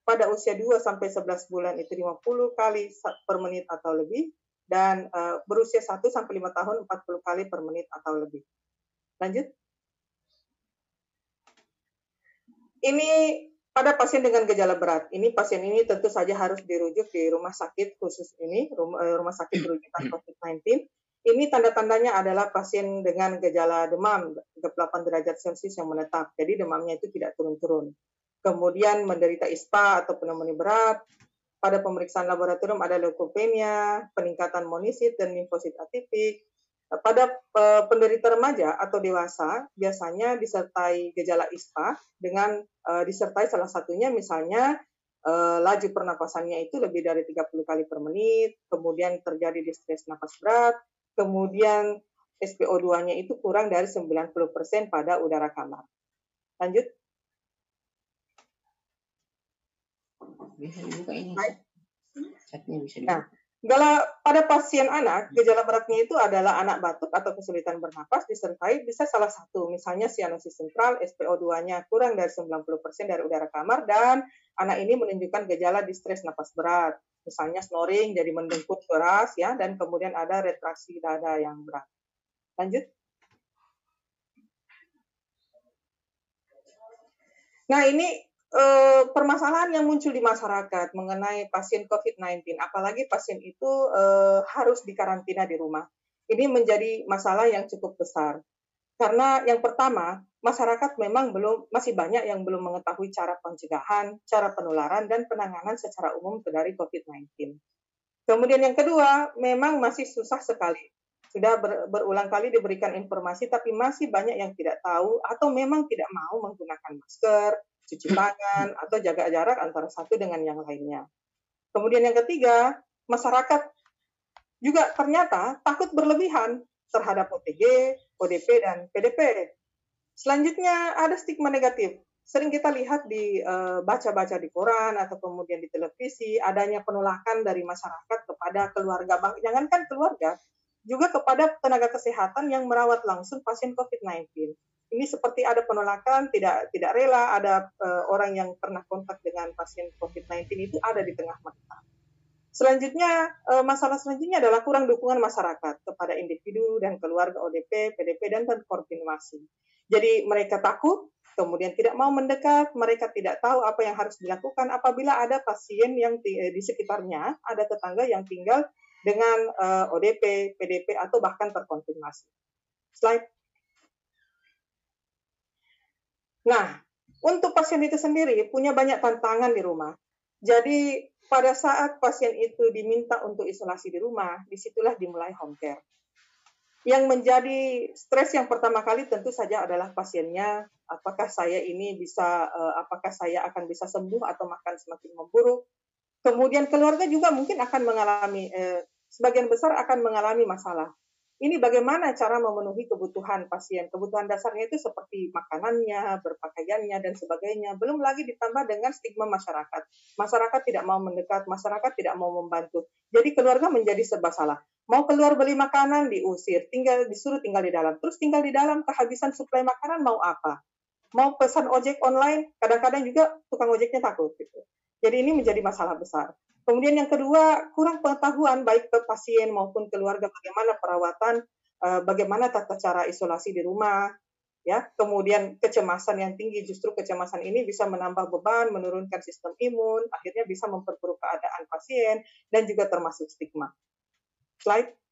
Speaker 5: pada usia 2 sampai 11 bulan itu 50 kali per menit atau lebih dan uh, berusia 1 sampai 5 tahun 40 kali per menit atau lebih. Lanjut. Ini pada pasien dengan gejala berat. Ini pasien ini tentu saja harus dirujuk di rumah sakit khusus ini, rumah, eh, rumah sakit rujukan COVID-19. Ini tanda-tandanya adalah pasien dengan gejala demam 38 derajat Celcius yang menetap. Jadi demamnya itu tidak turun-turun kemudian menderita ISPA atau pneumonia berat. Pada pemeriksaan laboratorium ada leukopenia, peningkatan monosit dan limfosit atipik. Pada eh, penderita remaja atau dewasa biasanya disertai gejala ISPA dengan uh, disertai salah satunya misalnya uh, laju pernapasannya itu lebih dari 30 kali per menit, kemudian terjadi distres napas berat, kemudian SPO2-nya itu kurang dari 90% pada udara kamar. Lanjut.
Speaker 4: Bisa dibuka ini. Chatnya bisa
Speaker 5: dibuka. Nah, gejala pada pasien anak, gejala beratnya itu adalah anak batuk atau kesulitan bernapas disertai bisa salah satu, misalnya sianosis sentral, SPO2-nya kurang dari 90% dari udara kamar, dan anak ini menunjukkan gejala distres napas berat, misalnya snoring, jadi mendengkut keras, ya, dan kemudian ada retraksi dada yang berat. Lanjut. Nah, ini eh, permasalahan yang muncul di masyarakat mengenai pasien COVID-19, apalagi pasien itu eh, harus dikarantina di rumah. Ini menjadi masalah yang cukup besar. Karena yang pertama, masyarakat memang belum masih banyak yang belum mengetahui cara pencegahan, cara penularan dan penanganan secara umum dari COVID-19. Kemudian yang kedua, memang masih susah sekali. Sudah ber, berulang kali diberikan informasi, tapi masih banyak yang tidak tahu atau memang tidak mau menggunakan masker, cuci tangan, atau jaga jarak antara satu dengan yang lainnya. Kemudian yang ketiga, masyarakat juga ternyata takut berlebihan terhadap OTG, ODP, dan PDP. Selanjutnya ada stigma negatif. Sering kita lihat di eh, baca-baca di koran atau kemudian di televisi adanya penolakan dari masyarakat kepada keluarga, jangankan keluarga, juga kepada tenaga kesehatan yang merawat langsung pasien COVID-19 ini seperti ada penolakan, tidak tidak rela ada uh, orang yang pernah kontak dengan pasien COVID-19 itu ada di tengah mereka. Selanjutnya, uh, masalah selanjutnya adalah kurang dukungan masyarakat kepada individu dan keluarga ODP, PDP, dan koordinasi. Jadi mereka takut, kemudian tidak mau mendekat, mereka tidak tahu apa yang harus dilakukan apabila ada pasien yang di, eh, di sekitarnya, ada tetangga yang tinggal dengan uh, ODP, PDP, atau bahkan terkonfirmasi. Slide. Nah, untuk pasien itu sendiri punya banyak tantangan di rumah. Jadi pada saat pasien itu diminta untuk isolasi di rumah, di situlah dimulai home care. Yang menjadi stres yang pertama kali tentu saja adalah pasiennya, apakah saya ini bisa, uh, apakah saya akan bisa sembuh atau makan semakin memburuk. Kemudian keluarga juga mungkin akan mengalami, uh, sebagian besar akan mengalami masalah ini bagaimana cara memenuhi kebutuhan pasien. Kebutuhan dasarnya itu seperti makanannya, berpakaiannya, dan sebagainya. Belum lagi ditambah dengan stigma masyarakat. Masyarakat tidak mau mendekat, masyarakat tidak mau membantu. Jadi keluarga menjadi serba salah. Mau keluar beli makanan, diusir. Tinggal disuruh tinggal di dalam. Terus tinggal di dalam, kehabisan suplai makanan mau apa? Mau pesan ojek online, kadang-kadang juga tukang ojeknya takut. Gitu. Jadi ini menjadi masalah besar. Kemudian yang kedua, kurang pengetahuan baik ke pasien maupun keluarga bagaimana perawatan, eh, bagaimana tata cara isolasi di rumah, ya. Kemudian kecemasan yang tinggi, justru kecemasan ini bisa menambah beban, menurunkan sistem imun, akhirnya bisa memperburuk keadaan pasien dan juga termasuk stigma. Slide.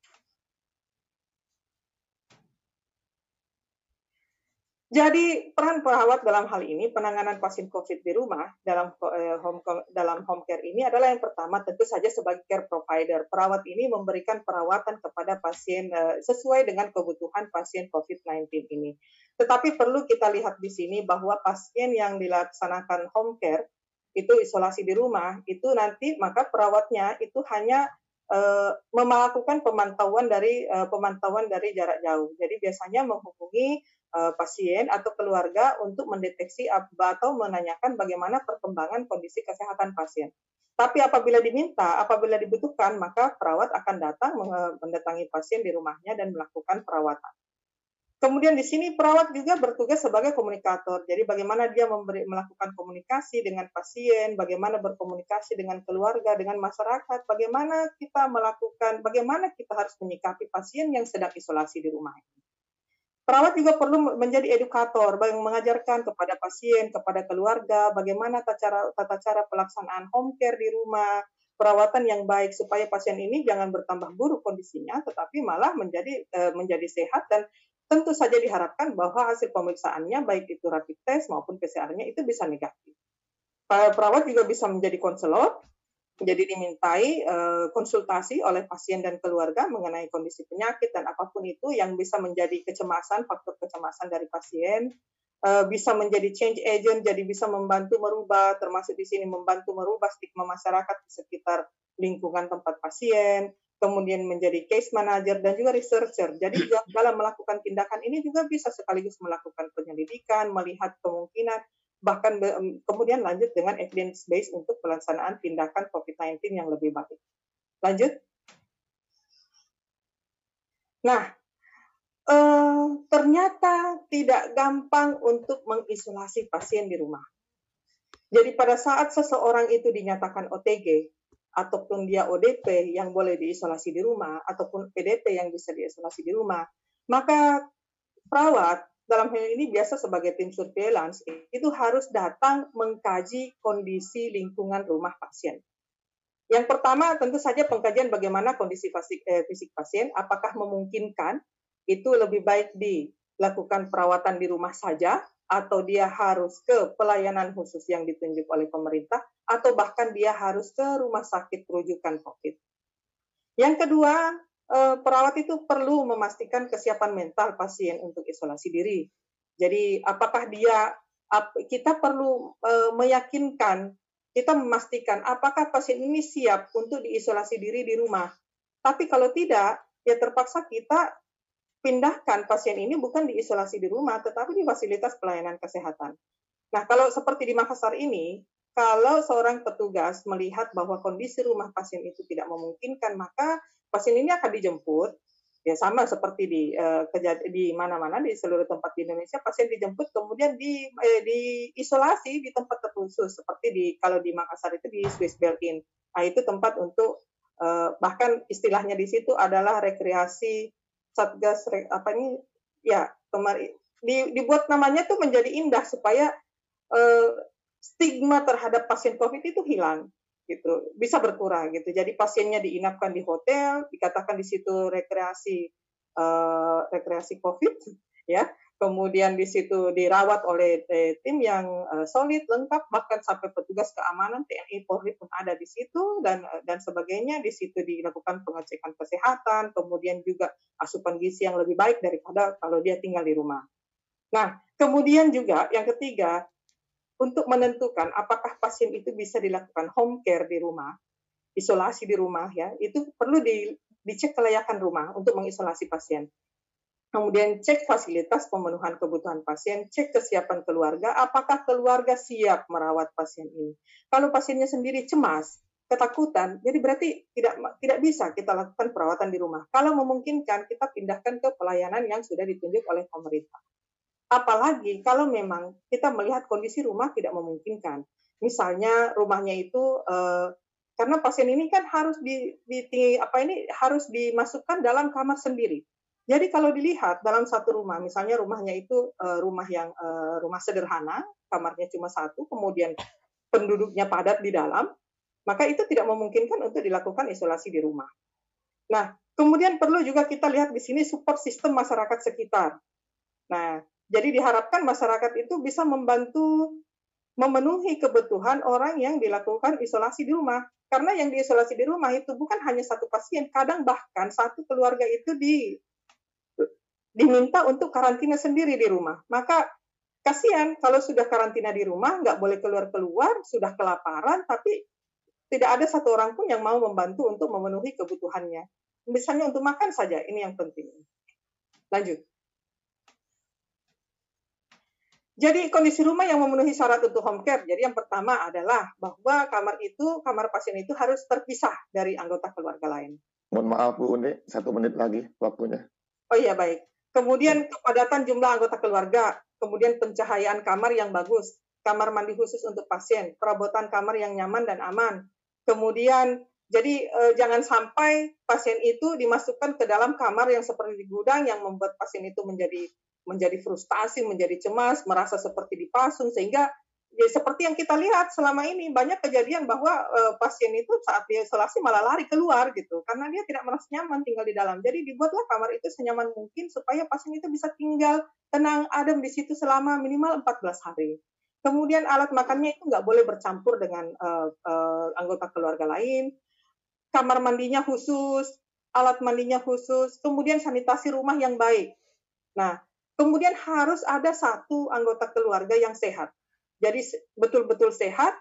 Speaker 5: Jadi peran perawat dalam hal ini penanganan pasien COVID di rumah dalam eh, home dalam home care ini adalah yang pertama tentu saja sebagai care provider. Perawat ini memberikan perawatan kepada pasien eh, sesuai dengan kebutuhan pasien COVID-19 ini. Tetapi perlu kita lihat di sini bahwa pasien yang dilaksanakan home care itu isolasi di rumah itu nanti maka perawatnya itu hanya uh, melakukan pemantauan dari pemantauan dari jarak jauh. Jadi biasanya menghubungi pasien atau keluarga untuk mendeteksi atau menanyakan bagaimana perkembangan kondisi kesehatan pasien. Tapi apabila diminta, apabila dibutuhkan, maka perawat akan datang mendatangi pasien di rumahnya dan melakukan perawatan. Kemudian di sini perawat juga bertugas sebagai komunikator. Jadi bagaimana dia memberi, melakukan komunikasi dengan pasien, bagaimana berkomunikasi dengan keluarga, dengan masyarakat, bagaimana kita melakukan, bagaimana kita harus menyikapi pasien yang sedang isolasi di rumah. Perawat juga perlu menjadi edukator, mengajarkan kepada pasien, kepada keluarga, bagaimana tata cara, tata cara pelaksanaan home care di rumah, perawatan yang baik supaya pasien ini jangan bertambah buruk kondisinya, tetapi malah menjadi eh, menjadi sehat dan tentu saja diharapkan bahwa hasil pemeriksaannya baik itu rapid test maupun PCR-nya itu bisa negatif. Perawat juga bisa menjadi konselor, jadi dimintai uh, konsultasi oleh pasien dan keluarga mengenai kondisi penyakit dan apa pun itu yang bisa menjadi kecemasan, faktor kecemasan dari pasien, uh, bisa menjadi change agent, jadi bisa membantu merubah, termasuk di sini membantu merubah stigma masyarakat di sekitar lingkungan tempat pasien, kemudian menjadi case manager dan juga researcher. Jadi dalam melakukan tindakan ini juga bisa sekaligus melakukan penyelidikan, melihat kemungkinan, bahkan kemudian lanjut dengan evidence base untuk pelaksanaan tindakan COVID-19 yang lebih baik. Lanjut. Nah, eh, ternyata tidak gampang untuk mengisolasi pasien di rumah. Jadi pada saat seseorang itu dinyatakan OTG, ataupun dia ODP yang boleh diisolasi di rumah ataupun PDP yang bisa diisolasi di rumah, maka perawat dalam hal ini biasa sebagai tim surveillance itu harus datang mengkaji kondisi lingkungan rumah pasien. Yang pertama tentu saja pengkajian bagaimana kondisi fisik, eh, fisik pasien, apakah memungkinkan itu lebih baik dilakukan perawatan di rumah saja atau dia harus ke pelayanan khusus yang ditunjuk oleh pemerintah, atau bahkan dia harus ke rumah sakit rujukan COVID. Yang kedua, perawat itu perlu memastikan kesiapan mental pasien untuk isolasi diri. Jadi, apakah dia kita perlu eh, meyakinkan, kita memastikan apakah pasien ini siap untuk diisolasi diri di rumah. Tapi kalau tidak, ya terpaksa kita pindahkan pasien ini bukan diisolasi di rumah, tetapi di fasilitas pelayanan kesehatan. Nah, kalau seperti di Makassar ini, kalau seorang petugas melihat bahwa kondisi rumah pasien itu tidak memungkinkan, maka pasien ini akan dijemput. Ya sama seperti di uh, di mana-mana di seluruh tempat di Indonesia pasien dijemput kemudian di eh, diisolasi di tempat terkhusus seperti di kalau di Makassar itu di Swiss Berlin. Nah, itu tempat untuk uh, bahkan istilahnya di situ adalah rekreasi satgas apa ini ya kemarin di, dibuat namanya tuh menjadi indah supaya uh, stigma terhadap pasien COVID itu hilang gitu. Bisa berkurang gitu. Jadi pasiennya diinapkan di hotel dikatakan di situ rekreasi uh, rekreasi COVID ya. Kemudian di situ dirawat oleh eh, tim yang uh, solid lengkap bahkan sampai petugas keamanan TNI Polri pun ada di situ dan uh, dan sebagainya. Di situ dilakukan pengecekan kesehatan kemudian juga asupan gizi yang lebih baik daripada kalau dia tinggal di rumah. Nah kemudian juga yang ketiga untuk menentukan apakah pasien itu bisa dilakukan home care di rumah isolasi di rumah ya itu perlu di, dicek kelayakan rumah untuk mengisolasi pasien kemudian cek fasilitas pemenuhan kebutuhan pasien, cek kesiapan keluarga, apakah keluarga siap merawat pasien ini. Kalau pasiennya sendiri cemas, ketakutan, jadi berarti tidak tidak bisa kita lakukan perawatan di rumah. Kalau memungkinkan, kita pindahkan ke pelayanan yang sudah ditunjuk oleh pemerintah. Apalagi kalau memang kita melihat kondisi rumah tidak memungkinkan. Misalnya rumahnya itu eh, karena pasien ini kan harus di, di apa ini harus dimasukkan dalam kamar sendiri jadi kalau dilihat dalam satu rumah, misalnya rumahnya itu uh, rumah yang uh, rumah sederhana, kamarnya cuma satu, kemudian penduduknya padat di dalam, maka itu tidak memungkinkan untuk dilakukan isolasi di rumah. Nah, kemudian perlu juga kita lihat di sini support sistem masyarakat sekitar. Nah, jadi diharapkan masyarakat itu bisa membantu memenuhi kebutuhan orang yang dilakukan isolasi di rumah. Karena yang diisolasi di rumah itu bukan hanya satu pasien, kadang bahkan satu keluarga itu di diminta untuk karantina sendiri di rumah. Maka kasihan kalau sudah karantina di rumah, nggak boleh keluar-keluar, sudah kelaparan, tapi tidak ada satu orang pun yang mau membantu untuk memenuhi kebutuhannya. Misalnya untuk makan saja, ini yang penting. Lanjut. Jadi kondisi rumah yang memenuhi syarat untuk home care. Jadi yang pertama adalah bahwa kamar itu, kamar pasien itu harus terpisah dari anggota keluarga lain.
Speaker 2: Mohon maaf Bu Uni, satu menit lagi waktunya.
Speaker 5: Oh iya baik. kemudian kepadatan jumlah anggota keluarga, kemudian pencahayaan kamar yang bagus, kamar mandi khusus untuk pasien, perabotan kamar yang nyaman dan aman. Kemudian jadi eh, jangan sampai pasien itu dimasukkan ke dalam kamar yang seperti di gudang yang membuat pasien itu menjadi menjadi frustasi, menjadi cemas, merasa seperti dipasung sehingga ya seperti yang kita lihat selama ini banyak kejadian bahwa uh, pasien itu saat dia isolasi malah lari keluar gitu karena dia tidak merasa nyaman tinggal di dalam. Jadi dibuatlah kamar itu senyaman mungkin supaya pasien itu bisa tinggal tenang adem di situ selama minimal 14 hari. Kemudian alat makannya itu nggak boleh bercampur dengan uh, uh, anggota keluarga lain. Kamar mandinya khusus, alat mandinya khusus, kemudian sanitasi rumah yang baik. Nah, kemudian harus ada satu anggota keluarga yang sehat jadi betul-betul sehat,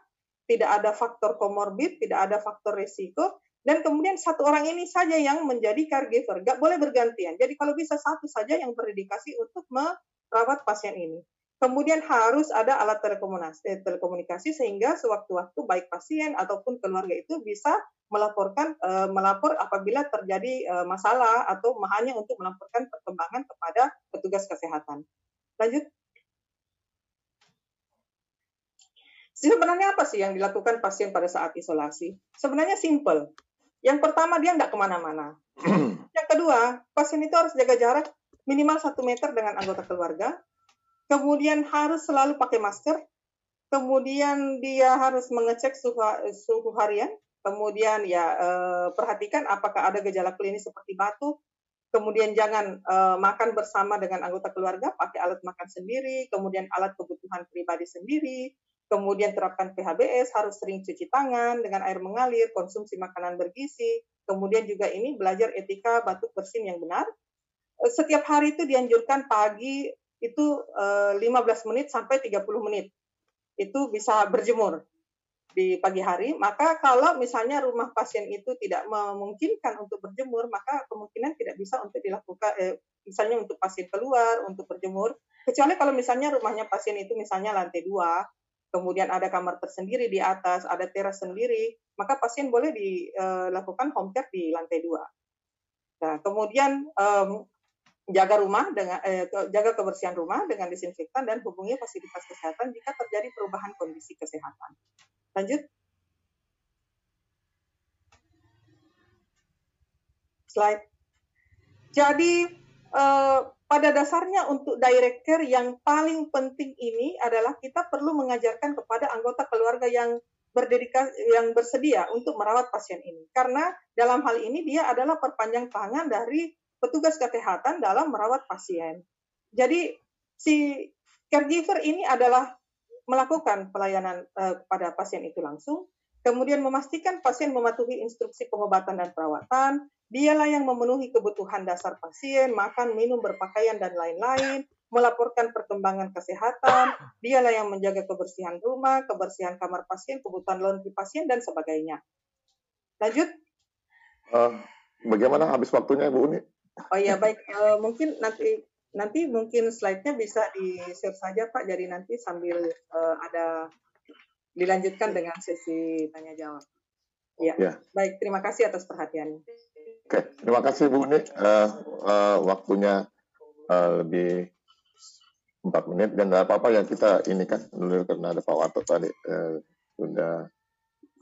Speaker 5: tidak ada faktor komorbid, tidak ada faktor resiko, dan kemudian satu orang ini saja yang menjadi caregiver, nggak boleh bergantian. Jadi kalau bisa satu saja yang berdedikasi untuk merawat pasien ini. Kemudian harus ada alat telekomunikasi, eh, telekomunikasi sehingga sewaktu-waktu baik pasien ataupun keluarga itu bisa melaporkan eh, melapor apabila terjadi eh, masalah atau hanya untuk melaporkan perkembangan kepada petugas kesehatan. Lanjut. Sebenarnya apa sih yang dilakukan pasien pada saat isolasi? Sebenarnya simple. Yang pertama dia nggak ke mana-mana. yang kedua, pasien itu harus jaga jarak minimal satu meter dengan anggota keluarga. Kemudian harus selalu pakai masker. Kemudian dia harus mengecek suhu, suhu harian. Kemudian ya eh, perhatikan apakah ada gejala klinis seperti batuk. Kemudian jangan eh, makan bersama dengan anggota keluarga, pakai alat makan sendiri. Kemudian alat kebutuhan pribadi sendiri kemudian terapkan PHBS, harus sering cuci tangan dengan air mengalir, konsumsi makanan bergizi, kemudian juga ini belajar etika batuk bersin yang benar. Eh, setiap hari itu dianjurkan pagi itu 15 eh, menit sampai 30 menit. Itu bisa berjemur di pagi hari. Maka kalau misalnya rumah pasien itu tidak memungkinkan untuk berjemur, maka kemungkinan tidak bisa untuk dilakukan, eh, misalnya untuk pasien keluar, untuk berjemur. Kecuali kalau misalnya rumahnya pasien itu misalnya lantai dua, kemudian ada kamar tersendiri di atas, ada teras sendiri, maka pasien boleh dilakukan home care di lantai dua. Nah, kemudian um, jaga rumah dengan eh, jaga kebersihan rumah dengan disinfektan dan hubungi fasilitas kesehatan jika terjadi perubahan kondisi kesehatan. Lanjut. Slide. Jadi eh, pada dasarnya untuk direct care yang paling penting ini adalah kita perlu mengajarkan kepada anggota keluarga yang berdedikasi yang bersedia untuk merawat pasien ini. Karena dalam hal ini dia adalah perpanjang tangan dari petugas kesehatan dalam merawat pasien. Jadi si caregiver ini adalah melakukan pelayanan uh, kepada pasien itu langsung, kemudian memastikan pasien mematuhi instruksi pengobatan dan perawatan, Dialah yang memenuhi kebutuhan dasar pasien, makan, minum, berpakaian, dan lain-lain, melaporkan perkembangan kesehatan, dialah yang menjaga kebersihan rumah, kebersihan kamar pasien, kebutuhan laundry pasien, dan sebagainya. Lanjut.
Speaker 2: Uh, bagaimana habis waktunya, Bu Uni?
Speaker 5: Oh iya, baik. Uh, mungkin nanti nanti mungkin slide-nya bisa di-share saja, Pak. Jadi nanti sambil uh, ada dilanjutkan dengan sesi tanya-jawab. Ya. ya, baik. Terima kasih atas perhatiannya.
Speaker 2: Oke, terima kasih Bu Uni. Uh, uh, waktunya uh, lebih empat menit dan tidak apa-apa yang kita ini kan dulu karena ada Pak Wato tadi uh, sudah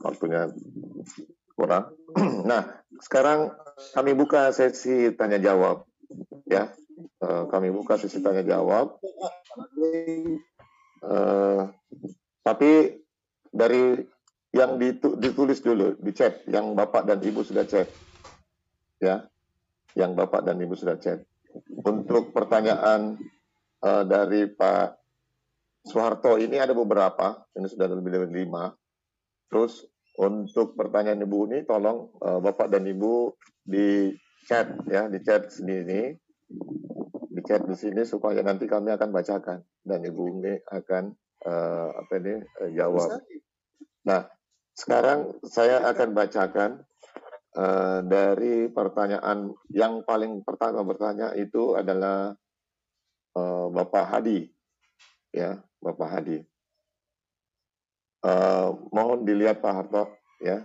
Speaker 2: waktunya kurang. nah, sekarang kami buka sesi tanya jawab ya. Uh, kami buka sesi tanya jawab. Uh, tapi dari yang ditulis dulu di chat yang Bapak dan Ibu sudah chat ya yang Bapak dan Ibu sudah chat. Untuk pertanyaan uh, dari Pak Soeharto ini ada beberapa, ini sudah lebih dari lima. Terus untuk pertanyaan Ibu ini tolong uh, Bapak dan Ibu di chat ya, di chat sini di chat di sini supaya nanti kami akan bacakan dan Ibu ini akan uh, apa ini uh, jawab. Nah, sekarang saya akan bacakan Uh, dari pertanyaan yang paling pertama bertanya itu adalah uh, Bapak Hadi, ya Bapak Hadi. Uh, mohon dilihat Pak Harto, ya.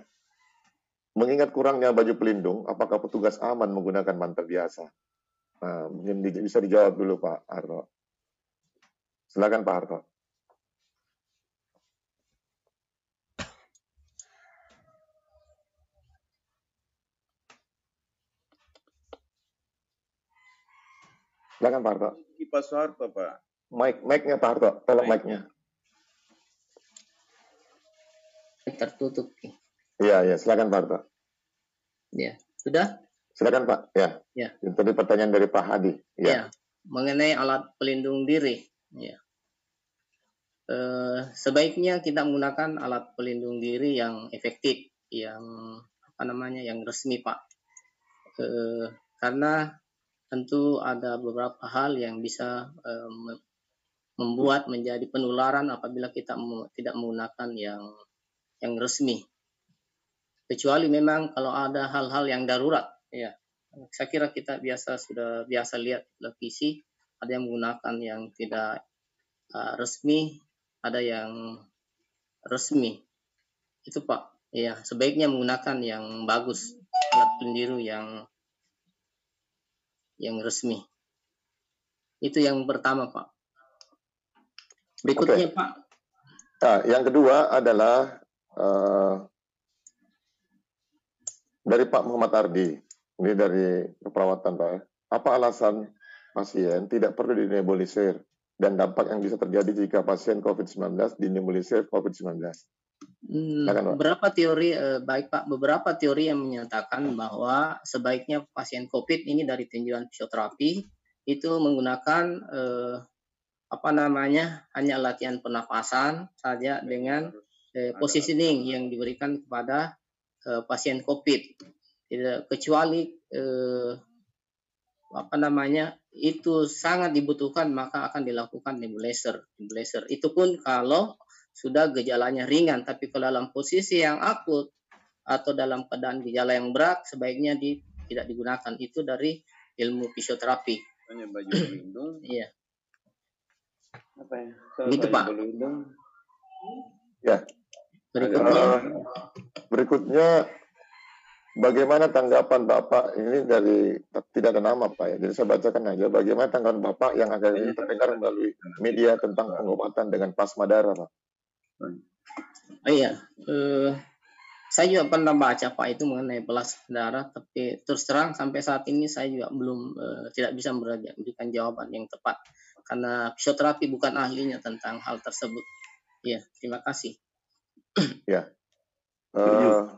Speaker 2: Mengingat kurangnya baju pelindung, apakah petugas aman menggunakan mantel biasa? Nah, mungkin di, bisa dijawab dulu Pak Harto. Silakan Pak Harto. Silakan Pak Harto.
Speaker 6: Pak Soeharto, Pak.
Speaker 2: Mic, mic-nya Pak Harto, tolong mic-nya.
Speaker 4: Tertutup.
Speaker 2: Iya, iya, silakan Pak Harto.
Speaker 4: Ya, sudah?
Speaker 2: Silakan Pak. Ya.
Speaker 4: Ya.
Speaker 2: Tadi pertanyaan dari Pak Hadi. Ya.
Speaker 4: Ya, mengenai alat pelindung diri. Ya. Eh, sebaiknya kita menggunakan alat pelindung diri yang efektif, yang apa namanya, yang resmi Pak. Eh, karena tentu ada beberapa hal yang bisa eh, membuat menjadi penularan apabila kita tidak menggunakan yang yang resmi. Kecuali memang kalau ada hal-hal yang darurat, ya. Saya kira kita biasa sudah biasa lihat televisi, ada yang menggunakan yang tidak uh, resmi, ada yang resmi. Itu Pak, ya sebaiknya menggunakan yang bagus, alat pendiru yang yang resmi. Itu yang pertama Pak. Berikutnya okay. Pak.
Speaker 2: Nah, yang kedua adalah uh, dari Pak Muhammad Ardi, ini dari keperawatan Pak. Ya. Apa alasan pasien tidak perlu dinebulisir dan dampak yang bisa terjadi jika pasien COVID-19 dinebulisir COVID-19?
Speaker 4: Hmm, beberapa teori eh, baik Pak, beberapa teori yang menyatakan bahwa sebaiknya pasien COVID ini dari tinjauan fisioterapi itu menggunakan eh, apa namanya hanya latihan pernafasan saja dengan eh, positioning yang diberikan kepada eh, pasien COVID. Tidak kecuali eh, apa namanya itu sangat dibutuhkan maka akan dilakukan nebulizer. Nebulizer itu pun kalau sudah gejalanya ringan, tapi kalau dalam posisi yang akut atau dalam keadaan gejala yang berat sebaiknya di, tidak digunakan. Itu dari ilmu fisioterapi.
Speaker 6: Hanya baju pelindung.
Speaker 4: Iya.
Speaker 6: Apa ya?
Speaker 4: gitu Pak.
Speaker 2: Ya, Berikutnya, uh, berikutnya bagaimana tanggapan Bapak ini dari tidak ada nama Pak ya. Jadi saya bacakan aja bagaimana tanggapan Bapak yang akan ini terdengar melalui media tentang pengobatan dengan plasma darah Pak.
Speaker 4: Oh iya, uh, saya juga pernah baca Pak itu mengenai plasma darah, tapi terus terang sampai saat ini saya juga belum uh, tidak bisa memberikan jawaban yang tepat karena fisioterapi bukan ahlinya tentang hal tersebut. Ya, terima kasih
Speaker 2: ya. Uh,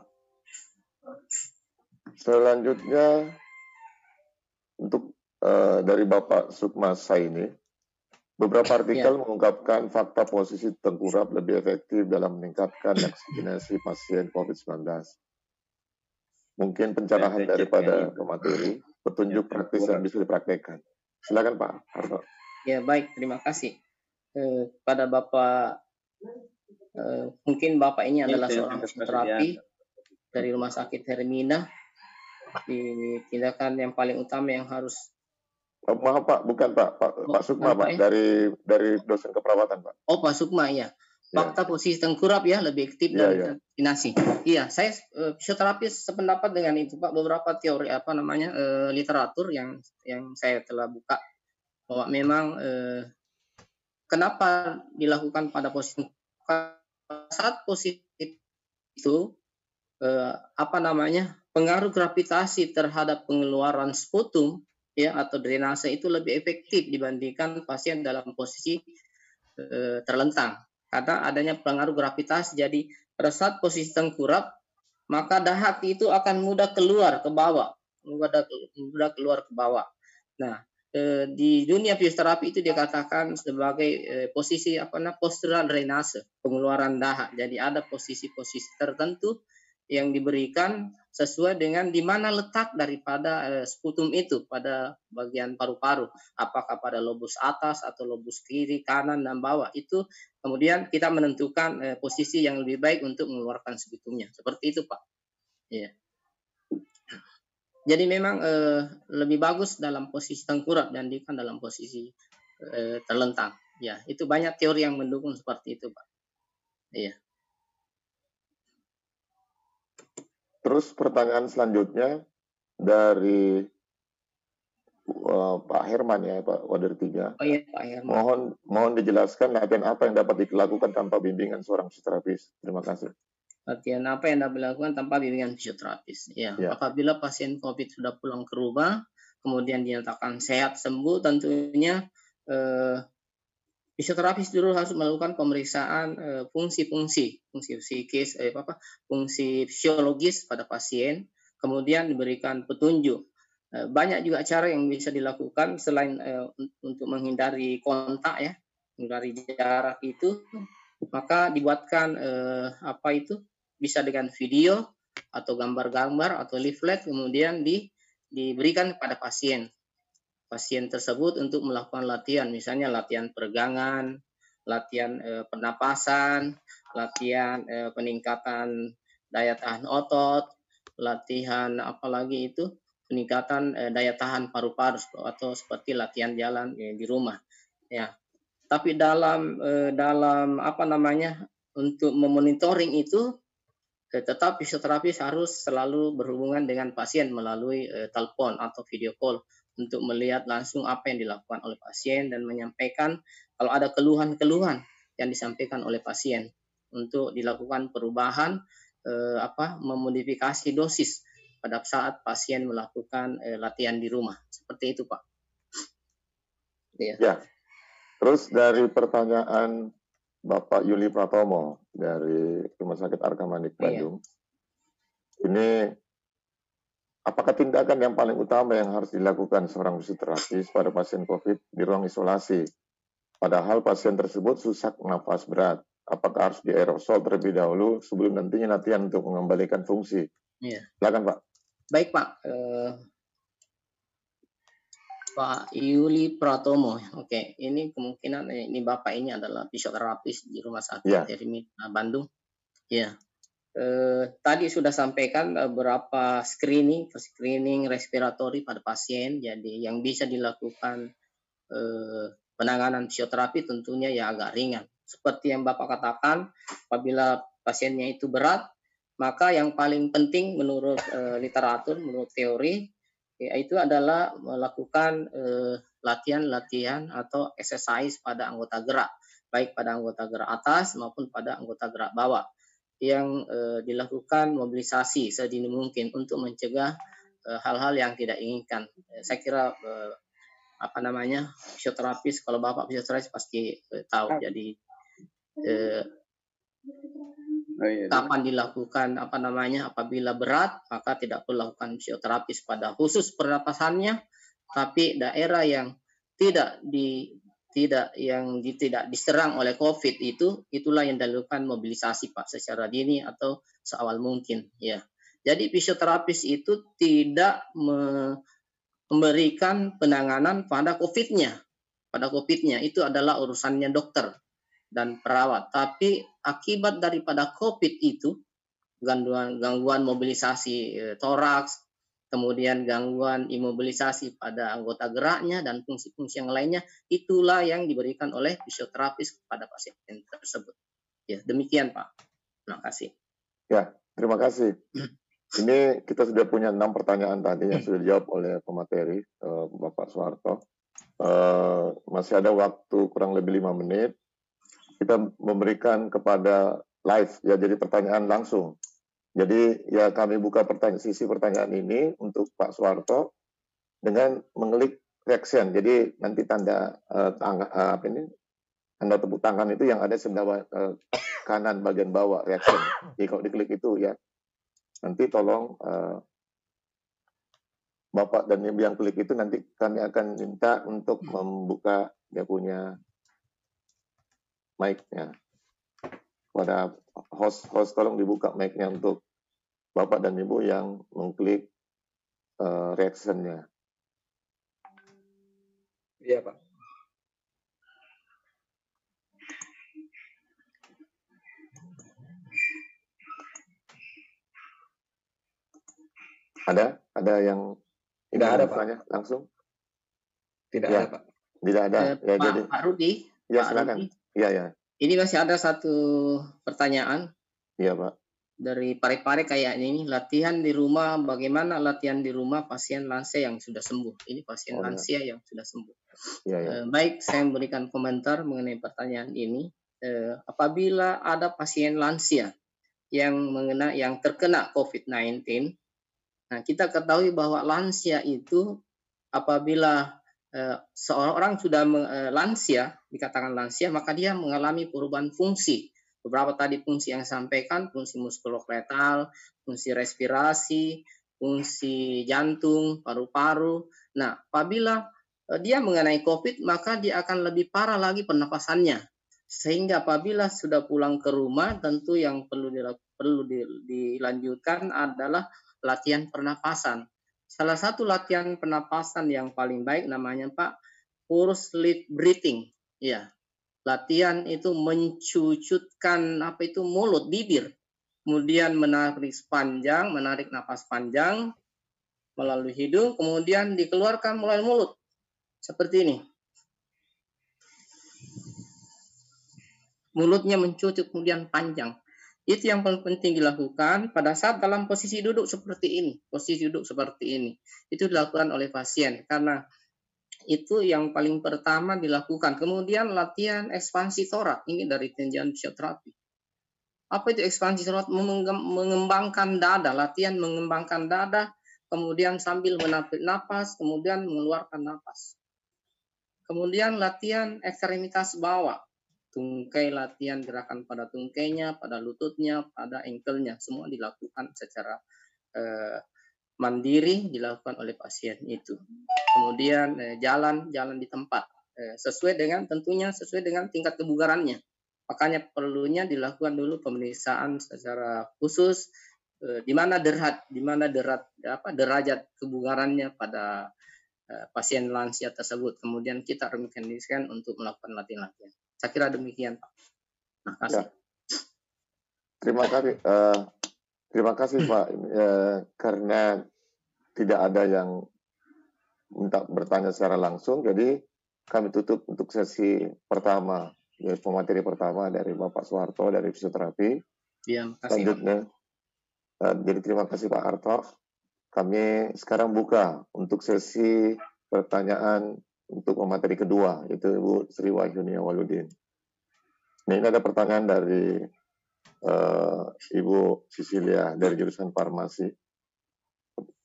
Speaker 2: selanjutnya untuk uh, dari Bapak Sukma ini, beberapa artikel ya. mengungkapkan fakta posisi tengkurap lebih efektif dalam meningkatkan vaksinasi pasien COVID-19. Mungkin pencerahan ya, daripada pemateri, petunjuk ya, praktis yang bisa dipraktekkan. Silakan Pak Harto.
Speaker 4: Ya baik, terima kasih. Eh, pada Bapak Eh, mungkin bapak ini adalah seorang terapi dari rumah sakit Hermina. Di tindakan yang paling utama yang harus
Speaker 2: Oh, maaf Pak, bukan Pak, Pak, oh, Pak Sukma Pak, ya? dari dari dosen keperawatan Pak.
Speaker 4: Oh Pak Sukma ya. Fakta ya. posisi tengkurap ya lebih aktif ya, dari ya. Iya, saya uh, fisioterapis sependapat dengan itu Pak. Beberapa teori apa namanya uh, literatur yang yang saya telah buka bahwa memang uh, kenapa dilakukan pada posisi saat positif itu eh, apa namanya pengaruh gravitasi terhadap pengeluaran sputum ya atau drainase itu lebih efektif dibandingkan pasien dalam posisi eh, terlentang. Karena adanya pengaruh gravitasi. Jadi pada saat posisi tengkurap maka dahat itu akan mudah keluar ke bawah. Mudah mudah keluar ke bawah. Nah Eh, di dunia fisioterapi itu dikatakan sebagai eh, posisi apa namanya postural drainase, pengeluaran dahak. Jadi ada posisi-posisi tertentu yang diberikan sesuai dengan di mana letak daripada eh, sputum itu pada bagian paru-paru, apakah pada lobus atas atau lobus kiri, kanan dan bawah. Itu kemudian kita menentukan eh, posisi yang lebih baik untuk mengeluarkan sputumnya. Seperti itu, Pak. Iya. Yeah. Jadi memang eh, lebih bagus dalam posisi tengkurap dibandingkan dalam posisi eh, terlentang. Ya, itu banyak teori yang mendukung seperti itu, Pak. Iya.
Speaker 2: Terus pertanyaan selanjutnya dari eh, Pak Herman ya, Pak Wadir tiga.
Speaker 4: Oh iya Pak Herman.
Speaker 2: Mohon mohon dijelaskan latihan apa yang dapat dilakukan tanpa bimbingan seorang fisioterapis. Terima kasih.
Speaker 4: Latihan apa yang dapat dilakukan tanpa bimbingan fisioterapis? Ya,
Speaker 2: Ya.
Speaker 4: apabila pasien COVID sudah pulang ke rumah, kemudian dinyatakan sehat sembuh, tentunya eh, fisioterapis dulu harus melakukan pemeriksaan eh, fungsi-fungsi, fungsi psikis, eh, apa, fungsi fisiologis pada pasien, kemudian diberikan petunjuk. Eh, banyak juga cara yang bisa dilakukan selain eh, un- untuk menghindari kontak ya, menghindari jarak itu, maka dibuatkan eh, apa itu bisa dengan video atau gambar-gambar atau leaflet kemudian di, diberikan kepada pasien. Pasien tersebut untuk melakukan latihan, misalnya latihan peregangan, latihan eh, pernapasan, latihan eh, peningkatan daya tahan otot, latihan apalagi itu peningkatan eh, daya tahan paru-paru atau seperti latihan jalan eh, di rumah. Ya. Tapi dalam eh, dalam apa namanya untuk memonitoring itu tetap fisioterapis harus selalu berhubungan dengan pasien melalui eh, telepon atau video call untuk melihat langsung apa yang dilakukan oleh pasien dan menyampaikan kalau ada keluhan-keluhan yang disampaikan oleh pasien untuk dilakukan perubahan eh, apa memodifikasi dosis pada saat pasien melakukan eh, latihan di rumah seperti itu Pak. Iya.
Speaker 2: Terus dari pertanyaan Bapak Yuli Pratomo dari Rumah Sakit Arkamanik
Speaker 4: Iya.
Speaker 2: Bandung, ini apakah tindakan yang paling utama yang harus dilakukan seorang fisioterapis pada pasien COVID di ruang isolasi? Padahal pasien tersebut susah nafas berat. Apakah harus di aerosol terlebih dahulu sebelum nantinya latihan untuk mengembalikan fungsi?
Speaker 4: Iya.
Speaker 2: Silakan Pak.
Speaker 4: Baik Pak, Eh, Pak Yuli Pratomo. Oke, ini kemungkinan eh, ini Bapak ini adalah fisioterapis di Rumah Sakit
Speaker 2: Iya.
Speaker 4: Hermit Bandung. Ya. Eh, tadi sudah sampaikan eh, beberapa screening, screening respiratori pada pasien. Jadi yang bisa dilakukan eh, penanganan fisioterapi tentunya ya agak ringan. Seperti yang Bapak katakan, apabila pasiennya itu berat, maka yang paling penting menurut eh, literatur, menurut teori, yaitu adalah melakukan eh, latihan-latihan atau exercise pada anggota gerak, baik pada anggota gerak atas maupun pada anggota gerak bawah, yang eh, dilakukan mobilisasi sedini mungkin untuk mencegah eh, hal-hal yang tidak inginkan. Eh, Saya kira eh, apa namanya fisioterapis, kalau bapak fisioterapis pasti eh, tahu. Jadi eh,
Speaker 6: Oh, iya.
Speaker 4: kapan dilakukan apa namanya apabila berat maka tidak perlu lakukan fisioterapis pada khusus pernapasannya tapi daerah yang tidak di tidak yang di, tidak diserang oleh COVID itu itulah yang dilakukan mobilisasi Pak secara dini atau seawal mungkin ya. Jadi fisioterapis itu tidak me- memberikan penanganan pada COVID-nya. Pada COVID-nya itu adalah urusannya dokter dan perawat. Tapi akibat daripada COVID itu, gangguan, gangguan mobilisasi eh, toraks, kemudian gangguan imobilisasi pada anggota geraknya dan fungsi-fungsi yang lainnya, itulah yang diberikan oleh fisioterapis kepada pasien tersebut. Ya, demikian Pak. Terima kasih.
Speaker 2: Terima kasih. Ini kita sudah punya enam pertanyaan tadi yang sudah dijawab oleh pemateri eh, Bapak Soeharto. Eh, masih ada waktu kurang lebih lima menit. Kita memberikan kepada live ya jadi pertanyaan langsung. Jadi ya kami buka pertanyaan sisi pertanyaan ini untuk Pak Soeharto dengan mengklik reaction. Jadi nanti tanda eh, tangga, eh, apa ini tanda tepuk tangan itu yang ada sebelah eh, kanan bagian bawah reaction. Jadi kalau diklik itu ya nanti tolong eh, Bapak dan Ibu yang klik itu nanti kami akan minta untuk membuka dia punya mic-nya. Pada host host tolong dibuka mic-nya untuk Bapak dan Ibu yang mengklik eh, reaction-nya.
Speaker 5: Iya, Pak.
Speaker 2: Ada? Ada yang
Speaker 5: Tidak ada, Pak.
Speaker 2: langsung?
Speaker 5: Tidak
Speaker 2: Ya.
Speaker 5: ada, Pak.
Speaker 2: Tidak ada.
Speaker 4: Eh,
Speaker 2: Ya
Speaker 4: Pak,
Speaker 2: jadi
Speaker 4: Pak Rudi,
Speaker 2: ya
Speaker 4: Pak
Speaker 2: silakan.
Speaker 4: Rudi,
Speaker 2: Iya ya.
Speaker 4: ini masih ada satu pertanyaan.
Speaker 2: Iya Pak.
Speaker 4: dari pare-pare kayak ini latihan di rumah bagaimana latihan di rumah pasien lansia yang sudah sembuh ini pasien oh, ya. lansia ya. yang sudah sembuh ya, ya. baik saya memberikan komentar mengenai pertanyaan ini eh, apabila ada pasien lansia yang mengena yang terkena COVID-19 nah kita ketahui bahwa lansia itu apabila eh, seorang sudah eh, lansia dikatakan lansia maka dia mengalami perubahan fungsi beberapa tadi fungsi yang sampaikan, fungsi muskuloskeletal, fungsi respirasi, fungsi jantung, paru-paru. Nah, apabila eh, dia mengenai COVID, maka dia akan lebih parah lagi pernapasannya. Sehingga apabila sudah pulang ke rumah, tentu yang perlu perlu dilanjutkan adalah latihan pernapasan. Salah satu latihan pernapasan yang paling baik namanya Pak force lead breathing. Ya, latihan itu mencucutkan apa itu mulut bibir. Kemudian menarik panjang menarik napas panjang melalui hidung kemudian dikeluarkan melalui mulut. Seperti ini. Mulutnya mencucut kemudian panjang itu yang paling penting dilakukan pada saat dalam posisi duduk seperti ini posisi duduk seperti ini itu dilakukan oleh pasien karena itu yang paling pertama dilakukan. Kemudian latihan ekspansi torak. Ini dari tinjauan fisioterapi. Apa itu ekspansi torak? Mengembangkan dada, latihan mengembangkan dada, kemudian sambil menarik napas, kemudian mengeluarkan napas. Kemudian latihan ekstremitas bawah. Tungkai latihan gerakan pada tungkainya, pada lututnya, pada ankle-nya. Semua dilakukan secara eh, mandiri dilakukan oleh pasien itu. Kemudian eh, jalan jalan di tempat eh, sesuai dengan tentunya sesuai dengan tingkat kebugarannya. Makanya perlunya dilakukan dulu pemeriksaan secara khusus eh, di mana derajat di mana derat apa derajat kebugarannya pada eh, pasien lansia tersebut. Kemudian kita rekomendasikan untuk melakukan latihan-latihan. Saya kira demikian, Pak. Nah, kasih. Ya.
Speaker 2: Terima kasih. Uh, Terima kasih Pak, ya, karena tidak ada yang minta bertanya secara langsung, jadi kami tutup untuk sesi pertama, ya, pemateri pertama dari Bapak Soeharto dari fisioterapi.
Speaker 4: Iya,
Speaker 2: Selanjutnya, uh, jadi terima kasih Pak Harto. Kami sekarang buka untuk sesi pertanyaan untuk pemateri kedua, itu Ibu Sri Wahyuni Waludin. Nah, ini ada pertanyaan dari uh, Ibu Sisilia dari jurusan farmasi,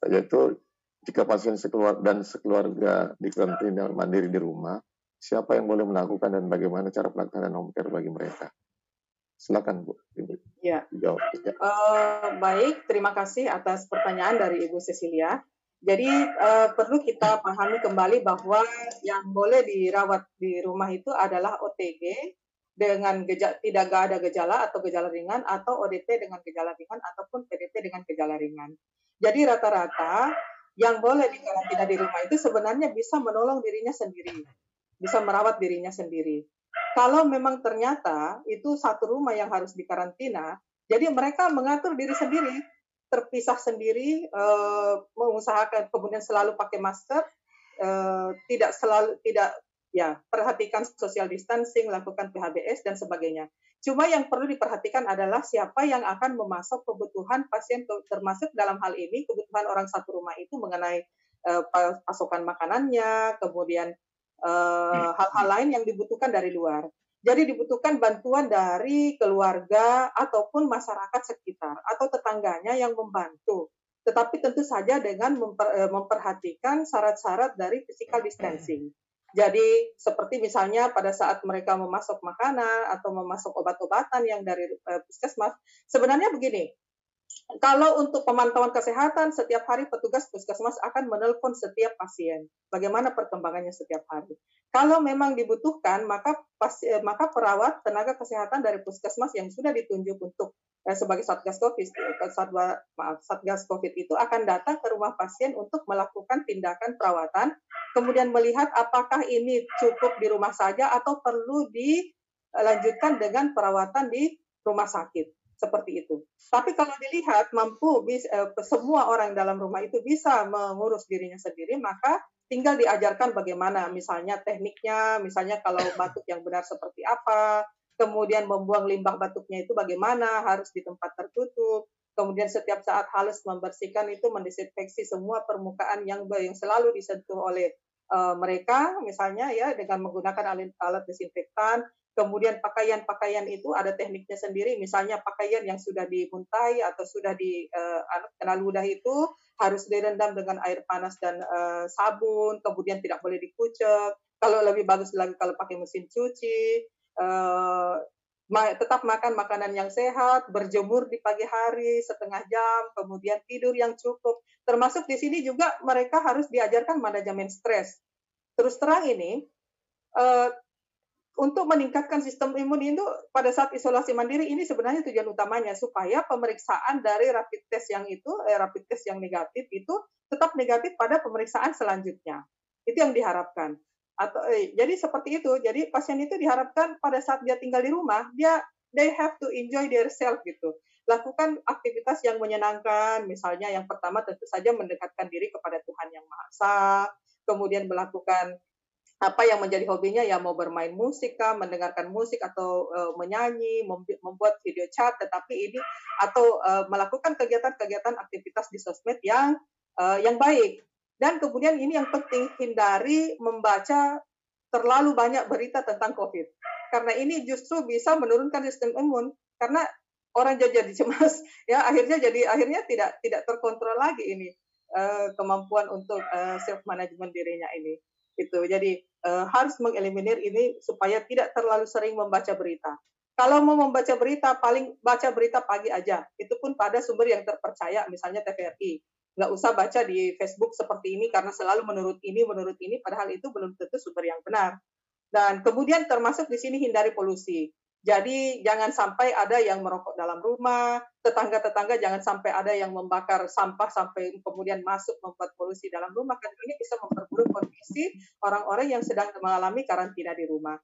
Speaker 2: yaitu jika pasien sekeluar dan sekeluarga di karantina mandiri di rumah, siapa yang boleh melakukan dan bagaimana cara pelaksanaan home care bagi mereka? Silakan Bu. Ibu.
Speaker 5: Ya. Jawab. Ya. Uh, baik, terima kasih atas pertanyaan dari Ibu Cecilia. Jadi uh, perlu kita pahami kembali bahwa yang boleh dirawat di rumah itu adalah OTG, dengan gejala, tidak ada gejala atau gejala ringan atau ODP dengan gejala ringan ataupun PDP dengan gejala ringan. Jadi rata-rata yang boleh dikarantina di rumah itu sebenarnya bisa menolong dirinya sendiri, bisa merawat dirinya sendiri. Kalau memang ternyata itu satu rumah yang harus dikarantina, jadi mereka mengatur diri sendiri, terpisah sendiri, eh, mengusahakan kemudian selalu pakai masker, eh, tidak selalu tidak ya perhatikan social distancing, lakukan PHBS dan sebagainya. Cuma yang perlu diperhatikan adalah siapa yang akan memasok kebutuhan pasien termasuk dalam hal ini kebutuhan orang satu rumah itu mengenai uh, pasokan makanannya, kemudian hal-hal uh, lain yang dibutuhkan dari luar. Jadi dibutuhkan bantuan dari keluarga ataupun masyarakat sekitar atau tetangganya yang membantu. Tetapi tentu saja dengan memper, eh, memperhatikan syarat-syarat dari physical distancing. Jadi seperti misalnya pada saat mereka memasok makanan atau memasok obat-obatan yang dari uh, puskesmas, sebenarnya begini, kalau untuk pemantauan kesehatan, setiap hari petugas puskesmas akan menelpon setiap pasien. Bagaimana perkembangannya setiap hari. Kalau memang dibutuhkan, maka pasi, maka perawat tenaga kesehatan dari puskesmas yang sudah ditunjuk untuk eh, sebagai satgas COVID, eh, satwa, maaf, satgas COVID itu akan datang ke rumah pasien untuk melakukan tindakan perawatan, kemudian melihat apakah ini cukup di rumah saja atau perlu dilanjutkan dengan perawatan di rumah sakit seperti itu. Tapi kalau dilihat mampu bisa, eh, semua orang dalam rumah itu bisa mengurus dirinya sendiri, maka tinggal diajarkan bagaimana misalnya tekniknya, misalnya kalau batuk yang benar seperti apa, kemudian membuang limbah batuknya itu bagaimana, harus di tempat tertutup, kemudian setiap saat harus membersihkan itu mendesinfeksi semua permukaan yang yang selalu disentuh oleh uh, mereka misalnya ya dengan menggunakan alat, alat desinfektan kemudian pakaian-pakaian itu ada tekniknya sendiri misalnya pakaian yang sudah dimuntai atau sudah di uh, kena ludah itu harus direndam dengan air panas dan uh, sabun kemudian tidak boleh dikucek kalau lebih bagus lagi kalau pakai mesin cuci uh, tetap makan makanan yang sehat, berjemur di pagi hari setengah jam, kemudian tidur yang cukup. Termasuk di sini juga mereka harus diajarkan manajemen stres. Terus terang ini, untuk meningkatkan sistem imun itu pada saat isolasi mandiri ini sebenarnya tujuan utamanya supaya pemeriksaan dari rapid test yang itu eh, rapid test yang negatif itu tetap negatif pada pemeriksaan selanjutnya. Itu yang diharapkan. Atau eh, jadi seperti itu. Jadi pasien itu diharapkan pada saat dia tinggal di rumah dia they have to enjoy their self gitu. Lakukan aktivitas yang menyenangkan, misalnya yang pertama tentu saja mendekatkan diri kepada Tuhan yang Maha Esa, kemudian melakukan apa yang menjadi hobinya? Ya mau bermain musik kah, mendengarkan musik atau uh, menyanyi, membuat video chat, tetapi ini atau uh, melakukan kegiatan-kegiatan aktivitas di sosmed yang uh, yang baik. Dan kemudian ini yang penting hindari membaca terlalu banyak berita tentang COVID. Karena ini justru bisa menurunkan sistem imun. Karena orang jadi cemas ya akhirnya jadi akhirnya tidak tidak terkontrol lagi ini uh, kemampuan untuk uh, self management dirinya ini. Itu jadi uh, harus mengeliminir ini supaya tidak terlalu sering membaca berita. Kalau mau membaca berita, paling baca berita pagi aja. Itu pun pada sumber yang terpercaya, misalnya TVRI. Nggak usah baca di Facebook seperti ini karena selalu menurut ini, menurut ini, padahal itu belum tentu sumber yang benar. Dan kemudian termasuk di sini hindari polusi. Jadi jangan sampai ada yang merokok dalam rumah, tetangga-tetangga jangan sampai ada yang membakar sampah sampai kemudian masuk membuat polusi dalam rumah karena ini bisa memperburuk kondisi orang-orang yang sedang mengalami karantina di rumah.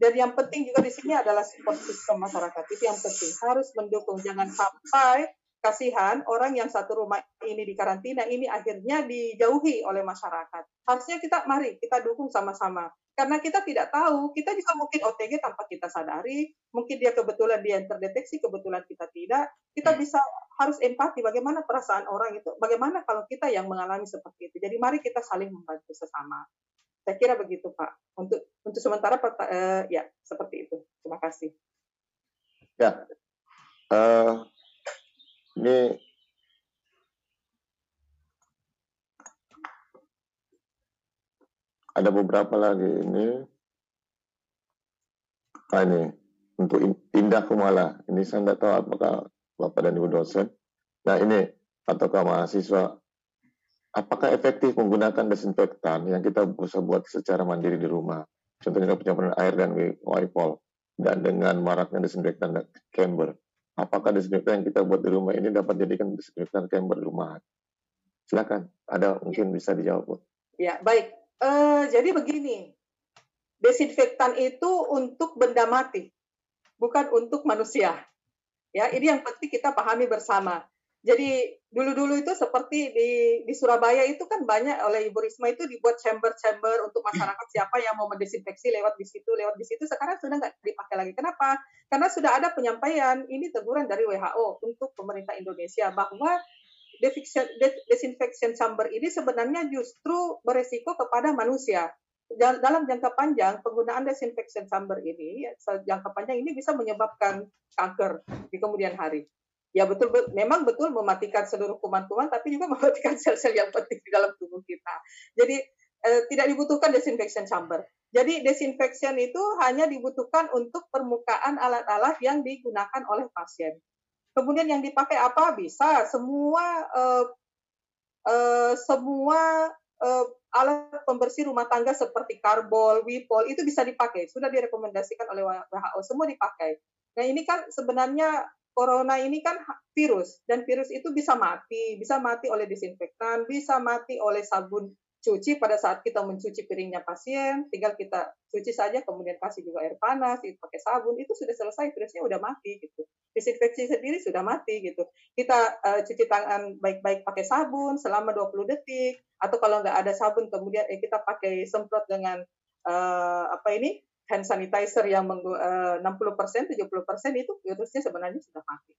Speaker 5: Dan yang penting juga di sini adalah support sistem masyarakat. Itu yang penting. Harus mendukung. Jangan sampai kasihan orang yang satu rumah ini di karantina ini akhirnya dijauhi oleh masyarakat. Harusnya kita mari kita dukung sama-sama karena kita tidak tahu, kita juga mungkin OTG tanpa kita sadari, mungkin dia kebetulan dia yang terdeteksi, kebetulan kita tidak, kita hmm. bisa harus empati bagaimana perasaan orang itu, bagaimana kalau kita yang mengalami seperti itu. Jadi mari kita saling membantu sesama. Saya kira begitu Pak. Untuk untuk sementara uh, ya seperti itu. Terima kasih.
Speaker 2: Ya, uh, ini ada beberapa lagi. Ini. Nah, ini. Untuk Indah Kumala. Ini saya tidak tahu apakah Bapak dan Ibu dosen. Nah ini. Ataukah mahasiswa. Apakah efektif menggunakan desinfektan yang kita bisa buat secara mandiri di rumah, contohnya pencampuran air dan wipol, dan dengan maraknya desinfektan camber, apakah desinfektan yang kita buat di rumah ini dapat jadikan desinfektan camber di rumah? Silakan, ada mungkin bisa dijawab.
Speaker 5: Ya, baik. Uh, jadi begini, desinfektan itu untuk benda mati, bukan untuk manusia. Ya, ini yang penting kita pahami bersama. Jadi dulu-dulu itu seperti di di Surabaya itu kan banyak oleh Ibu Risma itu dibuat chamber-chamber untuk masyarakat siapa yang mau mendesinfeksi lewat di situ, lewat di situ. Sekarang sudah nggak dipakai lagi. Kenapa? Karena sudah ada penyampaian ini teguran dari WHO untuk pemerintah Indonesia bahwa disinfection chamber ini sebenarnya justru beresiko kepada manusia. Dalam jangka panjang, penggunaan disinfection chamber ini, jangka panjang ini bisa menyebabkan kanker di kemudian hari. Ya betul, memang betul mematikan seluruh kuman-kuman, tapi juga mematikan sel-sel yang penting di dalam tubuh kita. Jadi eh, tidak dibutuhkan disinfection chamber. Jadi disinfection itu hanya dibutuhkan untuk permukaan alat-alat yang digunakan oleh pasien. Kemudian yang dipakai apa? Bisa semua uh, uh, semua uh, alat pembersih rumah tangga seperti karbol, wipol itu bisa dipakai. Sudah direkomendasikan oleh WHO semua dipakai. Nah ini kan sebenarnya corona ini kan virus dan virus itu bisa mati, bisa mati oleh disinfektan, bisa mati oleh sabun cuci pada saat kita mencuci piringnya pasien, tinggal kita cuci saja, kemudian kasih juga air panas, itu pakai sabun, itu sudah selesai, virusnya udah mati gitu. Disinfeksi sendiri sudah mati gitu. Kita uh, cuci tangan baik-baik pakai sabun selama 20 detik, atau kalau nggak ada sabun, kemudian eh, kita pakai semprot dengan uh, apa ini hand sanitizer yang uh, 60 persen, 70 persen itu virusnya sebenarnya sudah mati.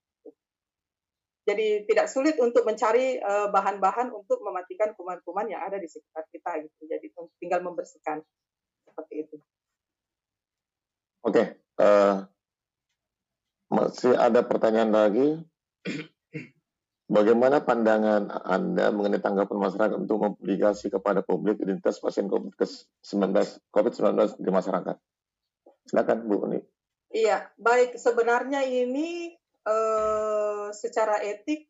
Speaker 5: Jadi tidak sulit untuk mencari bahan bahan-bahan untuk mematikan kuman-kuman yang ada di sekitar kita gitu. Jadi tinggal membersihkan seperti itu.
Speaker 2: Oke, okay. uh, masih ada pertanyaan lagi. Bagaimana pandangan Anda mengenai tanggapan masyarakat untuk mempublikasi kepada publik identitas pasien COVID-19 COVID-19 di masyarakat? Silakan Bu Uni.
Speaker 5: Iya, baik. Sebenarnya ini eh, secara etik,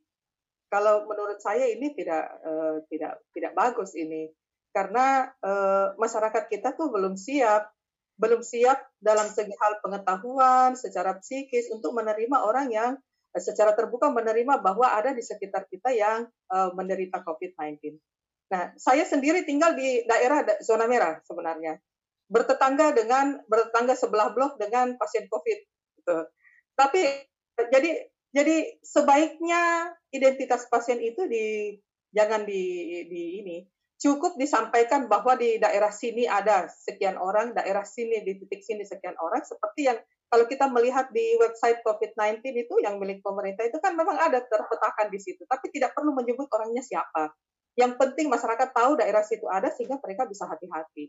Speaker 5: kalau menurut saya ini tidak eh, tidak tidak bagus ini, karena eh, masyarakat kita tuh belum siap, belum siap dalam segi hal pengetahuan, secara psikis untuk menerima orang yang secara terbuka menerima bahwa ada di sekitar kita yang uh, menderita COVID-19. Nah, saya sendiri tinggal di daerah zona merah sebenarnya, bertetangga dengan bertetangga sebelah blok dengan pasien COVID. Gitu. Tapi jadi jadi sebaiknya identitas pasien itu di jangan di di ini cukup disampaikan bahwa di daerah sini ada sekian orang, daerah sini di titik sini sekian orang, seperti yang kalau kita melihat di website COVID-19 itu yang milik pemerintah itu kan memang ada terpetakan di situ, tapi tidak perlu menyebut orangnya siapa. Yang penting masyarakat tahu daerah situ ada sehingga mereka bisa hati-hati.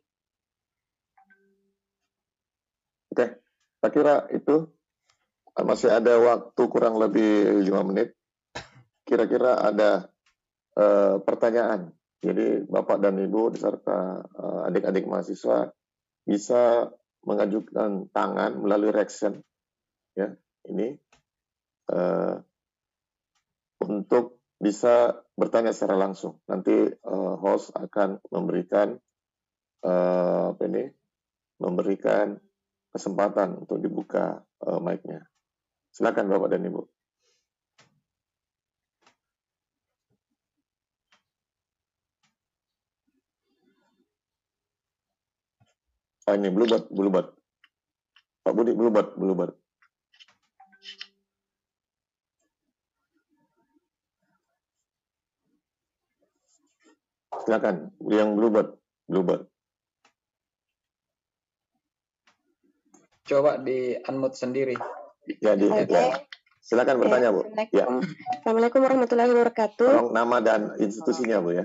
Speaker 2: Oke, saya kira itu masih ada waktu kurang lebih lima menit. Kira-kira ada uh, pertanyaan. Jadi Bapak dan Ibu beserta uh, adik-adik mahasiswa bisa mengajukan tangan melalui reaction ya ini uh, untuk bisa bertanya secara langsung. Nanti uh, host akan memberikan uh, apa ini memberikan kesempatan untuk dibuka uh, mic-nya. Silakan Bapak dan Ibu. Ah, ini bluebird, bluebird. Pak Budi, bluebird, bluebird. Silakan, yang bluebird, bluebird.
Speaker 7: Coba di unmute sendiri.
Speaker 2: Ya, di okay. ya. Silakan bertanya, Bu.
Speaker 8: Ya. Assalamualaikum warahmatullahi wabarakatuh.
Speaker 2: Tolong nama dan institusinya, Bu ya.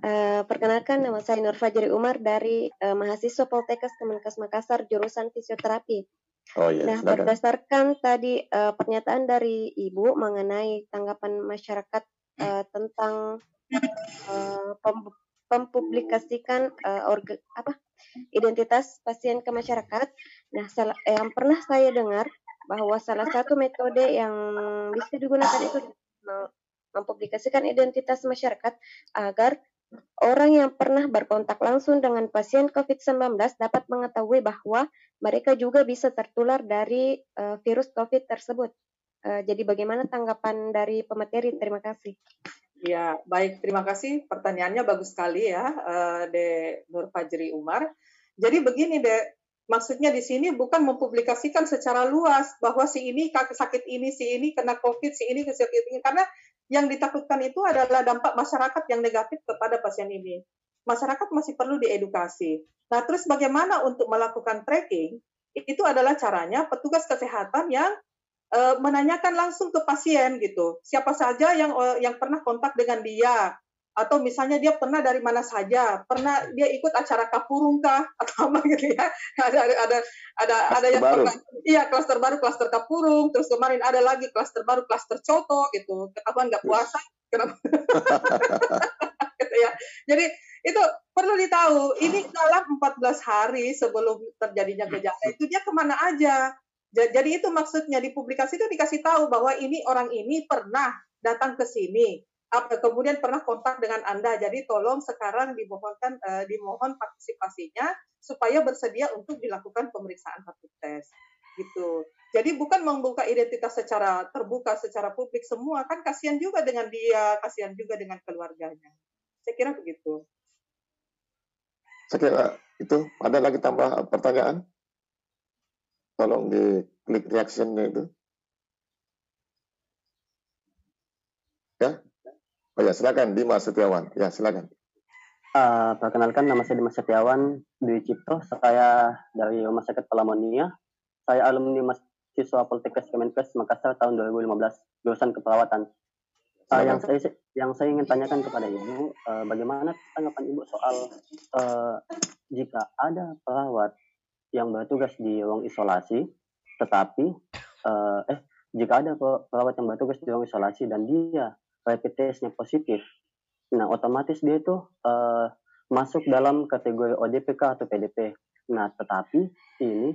Speaker 8: Uh, perkenalkan nama saya Nur Fajri Umar dari uh, mahasiswa Poltekkes Kemenkes Makassar jurusan fisioterapi.
Speaker 2: Oh iya.
Speaker 8: Nah, berdasarkan tadi uh, pernyataan dari Ibu mengenai tanggapan masyarakat uh, tentang uh, pem mempublikasikan uh, orga, apa identitas pasien ke masyarakat. Nah, eh, yang pernah saya dengar bahwa salah satu metode yang bisa digunakan itu mempublikasikan identitas masyarakat agar orang yang pernah berkontak langsung dengan pasien COVID-19 dapat mengetahui bahwa mereka juga bisa tertular dari uh, virus COVID tersebut. Uh, jadi bagaimana tanggapan dari pemateri? Terima kasih.
Speaker 5: Ya, baik. Terima kasih. Pertanyaannya bagus sekali ya, uh, De Nur Fajri Umar. Jadi begini, De. Maksudnya di sini bukan mempublikasikan secara luas bahwa si ini sakit ini, si ini kena COVID, si ini sakit ini. Karena yang ditakutkan itu adalah dampak masyarakat yang negatif kepada pasien ini. Masyarakat masih perlu diedukasi. Nah, terus bagaimana untuk melakukan tracking? Itu adalah caranya petugas kesehatan yang e, menanyakan langsung ke pasien gitu. Siapa saja yang e, yang pernah kontak dengan dia, atau misalnya dia pernah dari mana saja, pernah dia ikut acara kapurung kah atau apa gitu ya. Ada ada ada ada, ada yang baru. pernah iya klaster baru klaster kapurung, terus kemarin ada lagi klaster baru klaster coto gitu. Ketahuan nggak puasa kenapa? gitu ya. Jadi itu perlu ditahu, ini dalam 14 hari sebelum terjadinya gejala itu dia ke mana aja. Jadi itu maksudnya di publikasi itu dikasih tahu bahwa ini orang ini pernah datang ke sini, kemudian pernah kontak dengan Anda. Jadi tolong sekarang dimohonkan uh, dimohon partisipasinya supaya bersedia untuk dilakukan pemeriksaan rapid test. Gitu. Jadi bukan membuka identitas secara terbuka secara publik semua kan kasihan juga dengan dia, kasihan juga dengan keluarganya. Saya kira begitu.
Speaker 2: Saya kira itu ada lagi tambah pertanyaan? Tolong di klik reaction itu. Ya, Oh ya, silakan Dimas Setiawan. Ya, silakan.
Speaker 7: Uh, perkenalkan nama saya Dimas Setiawan Dwi Cipto, saya dari Rumah Sakit Pelamonia. Saya alumni mahasiswa Poltekkes Kemenkes Makassar tahun 2015, jurusan keperawatan. Uh, yang saya yang saya ingin tanyakan kepada ibu, uh, bagaimana tanggapan ibu soal uh, jika ada perawat yang bertugas di ruang isolasi, tetapi uh, eh jika ada perawat yang bertugas di ruang isolasi dan dia rapid testnya positif, Nah, otomatis dia itu uh, masuk dalam kategori ODPK atau PDP. Nah, tetapi ini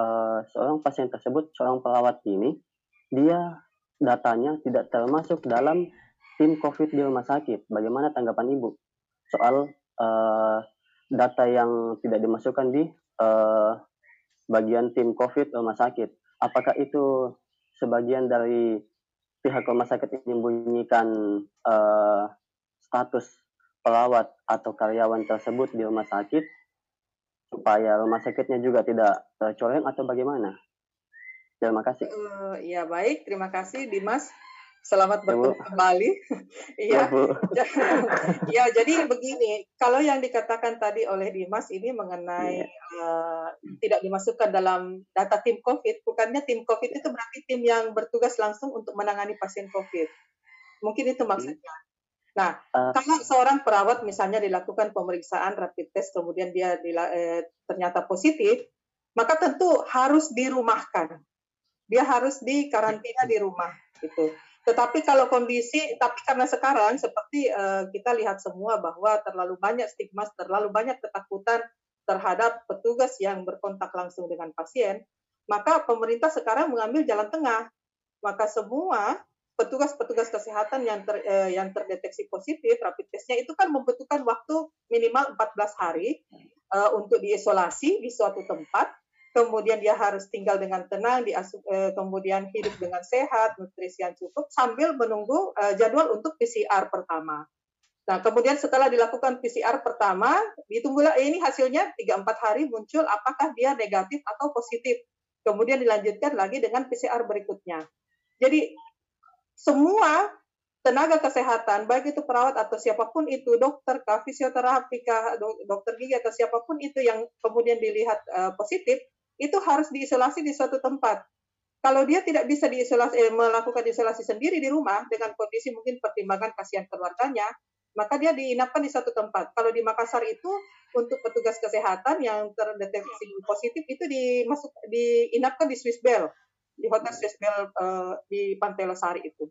Speaker 7: uh, seorang pasien tersebut, seorang perawat ini, dia datanya tidak termasuk dalam tim COVID di rumah sakit. Bagaimana tanggapan Ibu soal uh, data yang tidak dimasukkan di uh, bagian tim COVID rumah sakit? Apakah itu sebagian dari pihak rumah sakit menyembunyikan uh, status perawat atau karyawan tersebut di rumah sakit supaya rumah sakitnya juga tidak tercoreng atau bagaimana? Terima kasih.
Speaker 5: Uh, ya baik, terima kasih Dimas. Selamat ya, bertemu kembali. Iya. ya, jadi begini, kalau yang dikatakan tadi oleh Dimas ini mengenai ya. uh, tidak dimasukkan dalam data tim COVID, bukannya tim COVID itu berarti tim yang bertugas langsung untuk menangani pasien COVID. Mungkin itu maksudnya. Nah, uh, kalau seorang perawat misalnya dilakukan pemeriksaan rapid test kemudian dia dila, eh, ternyata positif, maka tentu harus dirumahkan. Dia harus di karantina di rumah itu. Tetapi kalau kondisi, tapi karena sekarang seperti uh, kita lihat semua bahwa terlalu banyak stigma, terlalu banyak ketakutan terhadap petugas yang berkontak langsung dengan pasien, maka pemerintah sekarang mengambil jalan tengah. Maka semua petugas-petugas kesehatan yang ter, eh, yang terdeteksi positif rapid testnya itu kan membutuhkan waktu minimal 14 hari eh, untuk diisolasi di suatu tempat kemudian dia harus tinggal dengan tenang eh, kemudian hidup dengan sehat nutrisi yang cukup sambil menunggu eh, jadwal untuk PCR pertama Nah, kemudian setelah dilakukan PCR pertama, ditunggulah eh, ini hasilnya 3-4 hari muncul apakah dia negatif atau positif. Kemudian dilanjutkan lagi dengan PCR berikutnya. Jadi semua tenaga kesehatan, baik itu perawat atau siapa pun itu, dokter kah, fisioterapi kah, dokter gigi atau siapa pun itu yang kemudian dilihat uh, positif, itu harus diisolasi di suatu tempat. Kalau dia tidak bisa diisolasi, eh, melakukan isolasi sendiri di rumah dengan kondisi mungkin pertimbangan kasihan keluarganya, maka dia diinapkan di satu tempat. Kalau di Makassar itu untuk petugas kesehatan yang terdeteksi positif itu dimasuk diinapkan di Swiss Bell di Hotel Swiss Bell uh, di Pantai Losari itu.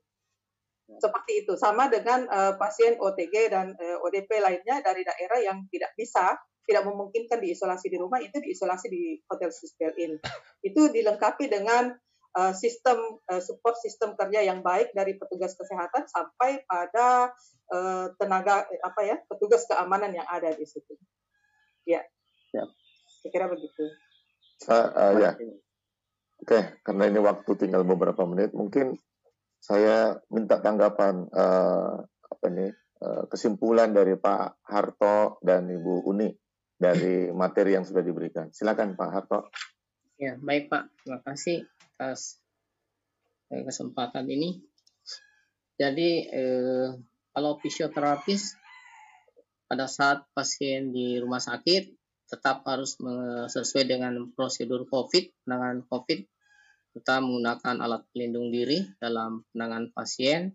Speaker 5: Seperti itu, sama dengan uh, pasien OTG dan uh, eh, ODP lainnya dari daerah yang tidak bisa, tidak memungkinkan diisolasi di rumah, itu diisolasi di Hotel Bell Inn. Itu dilengkapi dengan uh, sistem uh, support sistem kerja yang baik dari petugas kesehatan sampai pada uh, tenaga apa ya petugas keamanan yang ada di situ. Ya, ya. saya kira begitu.
Speaker 2: Uh, uh, ya, Oke, karena ini waktu tinggal beberapa menit, mungkin saya minta tanggapan uh, apa ini uh, kesimpulan dari Pak Harto dan Ibu Uni dari materi yang sudah diberikan. Silakan Pak Harto.
Speaker 4: Ya, baik Pak. Terima kasih atas eh, kesempatan ini. Jadi eh, kalau fisioterapis pada saat pasien di rumah sakit tetap harus sesuai dengan prosedur COVID, penanganan COVID. Kita menggunakan alat pelindung diri dalam penanganan pasien.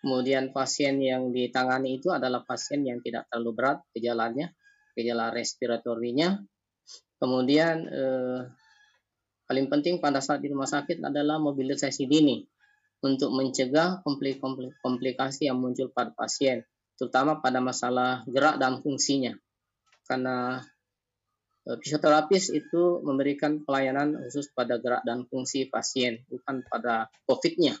Speaker 4: Kemudian pasien yang ditangani itu adalah pasien yang tidak terlalu berat gejalanya, gejala respiratorinya. Kemudian eh, paling penting pada saat di rumah sakit adalah mobilisasi dini untuk mencegah komplikasi yang muncul pada pasien, terutama pada masalah gerak dan fungsinya. Karena fisioterapis itu memberikan pelayanan khusus pada gerak dan fungsi pasien, bukan pada COVID-nya.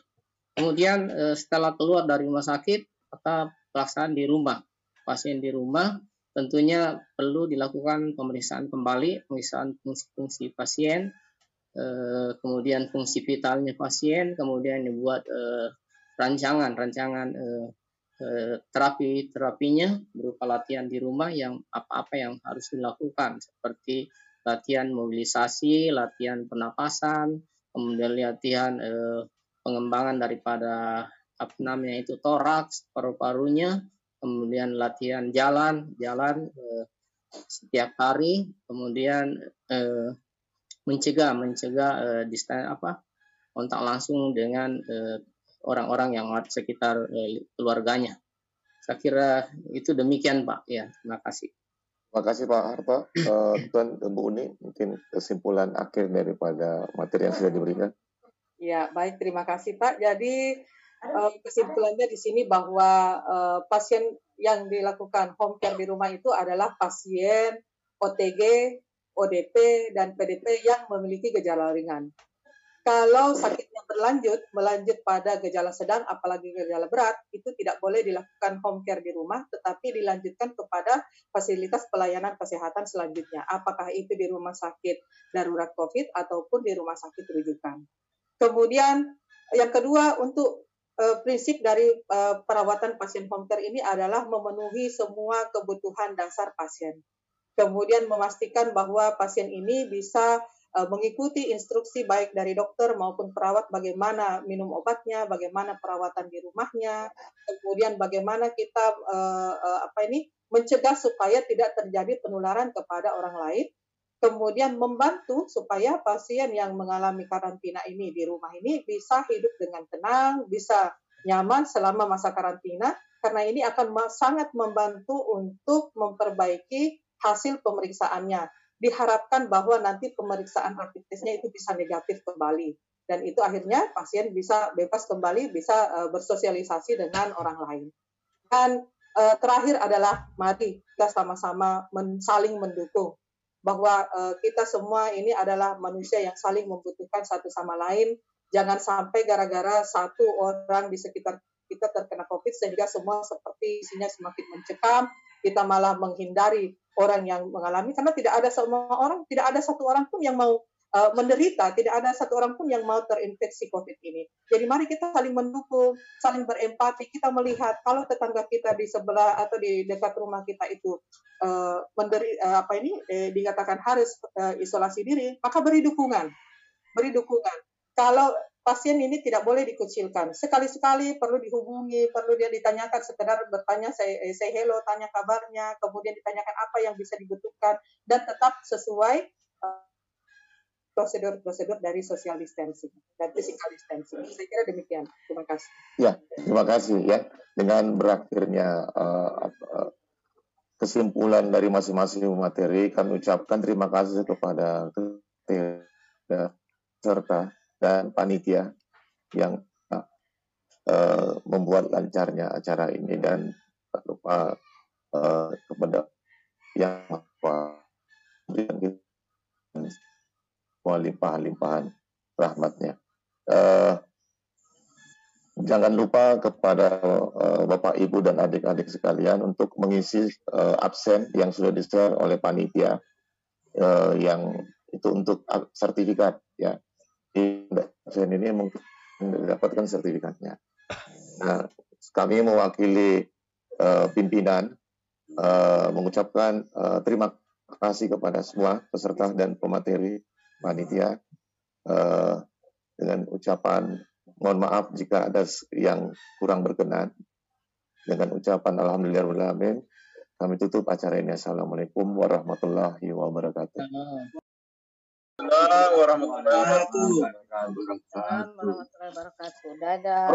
Speaker 4: Kemudian eh, setelah keluar dari rumah sakit, maka pelaksanaan di rumah. Pasien di rumah tentunya perlu dilakukan pemeriksaan kembali, pemeriksaan fungsi-fungsi pasien, eh, kemudian fungsi vitalnya pasien, kemudian dibuat rancangan, rancangan Eh, terapi terapinya berupa latihan di rumah yang apa-apa yang harus dilakukan seperti latihan mobilisasi, latihan pernapasan, kemudian latihan eh, pengembangan daripada apa namanya itu toraks paru-parunya, kemudian latihan jalan, jalan eh, setiap hari, kemudian eh, mencegah mencegah eh, distan apa kontak langsung dengan eh, orang-orang yang sekitar eh, keluarganya. Saya kira itu demikian Pak. Ya, terima kasih.
Speaker 2: Terima kasih Pak Harto. Uh, Tuan Bu Uni, mungkin kesimpulan akhir daripada materi yang sudah diberikan.
Speaker 5: Ya, baik. Terima kasih Pak. Jadi uh, kesimpulannya di sini bahwa uh, pasien yang dilakukan home care di rumah itu adalah pasien OTG, ODP, dan PDP yang memiliki gejala ringan. Kalau sakitnya berlanjut, melanjut pada gejala sedang, apalagi gejala berat, itu tidak boleh dilakukan home care di rumah, tetapi dilanjutkan kepada fasilitas pelayanan kesehatan selanjutnya. Apakah itu di rumah sakit darurat COVID ataupun di rumah sakit rujukan. Kemudian yang kedua untuk uh, prinsip dari uh, perawatan pasien home care ini adalah memenuhi semua kebutuhan dasar pasien. Kemudian memastikan bahwa pasien ini bisa mengikuti instruksi baik dari dokter maupun perawat bagaimana minum obatnya, bagaimana perawatan di rumahnya, kemudian bagaimana kita uh, uh, apa ini mencegah supaya tidak terjadi penularan kepada orang lain, kemudian membantu supaya pasien yang mengalami karantina ini di rumah ini bisa hidup dengan tenang, bisa nyaman selama masa karantina karena ini akan sangat membantu untuk memperbaiki hasil pemeriksaannya diharapkan bahwa nanti pemeriksaan rapid testnya itu bisa negatif kembali. Dan itu akhirnya pasien bisa bebas kembali bisa uh, bersosialisasi dengan orang lain. Dan uh, terakhir adalah mari kita sama-sama saling mendukung bahwa uh, kita semua ini adalah manusia yang saling membutuhkan satu sama lain. Jangan sampai gara-gara satu orang di sekitar kita terkena COVID sehingga semua seperti isinya semakin mencekam, kita malah menghindari orang yang mengalami karena tidak ada semua orang, tidak ada satu orang pun yang mau uh, menderita, tidak ada satu orang pun yang mau terinfeksi COVID ini. Jadi mari kita saling mendukung, saling berempati. Kita melihat kalau tetangga kita di sebelah atau di dekat rumah kita itu uh, menderi, uh, apa ini eh, dikatakan harus uh, isolasi diri, maka beri dukungan, beri dukungan. Kalau pasien ini tidak boleh dikucilkan. Sekali-sekali perlu dihubungi, perlu dia ditanyakan sekedar bertanya saya eh, say hello, tanya kabarnya, kemudian ditanyakan apa yang bisa dibutuhkan dan tetap sesuai uh, prosedur-prosedur dari social distancing dan physical distancing. Saya kira demikian. Terima kasih.
Speaker 2: Ya, terima kasih ya. Dengan berakhirnya uh, uh, kesimpulan dari masing-masing materi, kami ucapkan terima kasih kepada serta dan panitia yang uh, membuat lancarnya acara ini dan tak lupa uh, kepada yang semua limpahan-limpahan rahmatnya. Uh, jangan lupa kepada uh, Bapak Ibu dan adik-adik sekalian untuk mengisi uh, absen yang sudah di oleh panitia uh, yang itu untuk sertifikat ya dosen ini mendapatkan sertifikatnya. Nah, kami mewakili uh, pimpinan uh, mengucapkan uh, terima kasih kepada semua peserta dan pemateri panitia uh, dengan ucapan mohon maaf jika ada yang kurang berkenan. Dengan ucapan alhamdulillahirobbilalamin kami tutup acara ini. Assalamualaikum warahmatullahi wabarakatuh
Speaker 6: warahmatullahi wabarakatuh.
Speaker 8: warahmatullahi wabarakatuh. Dadah.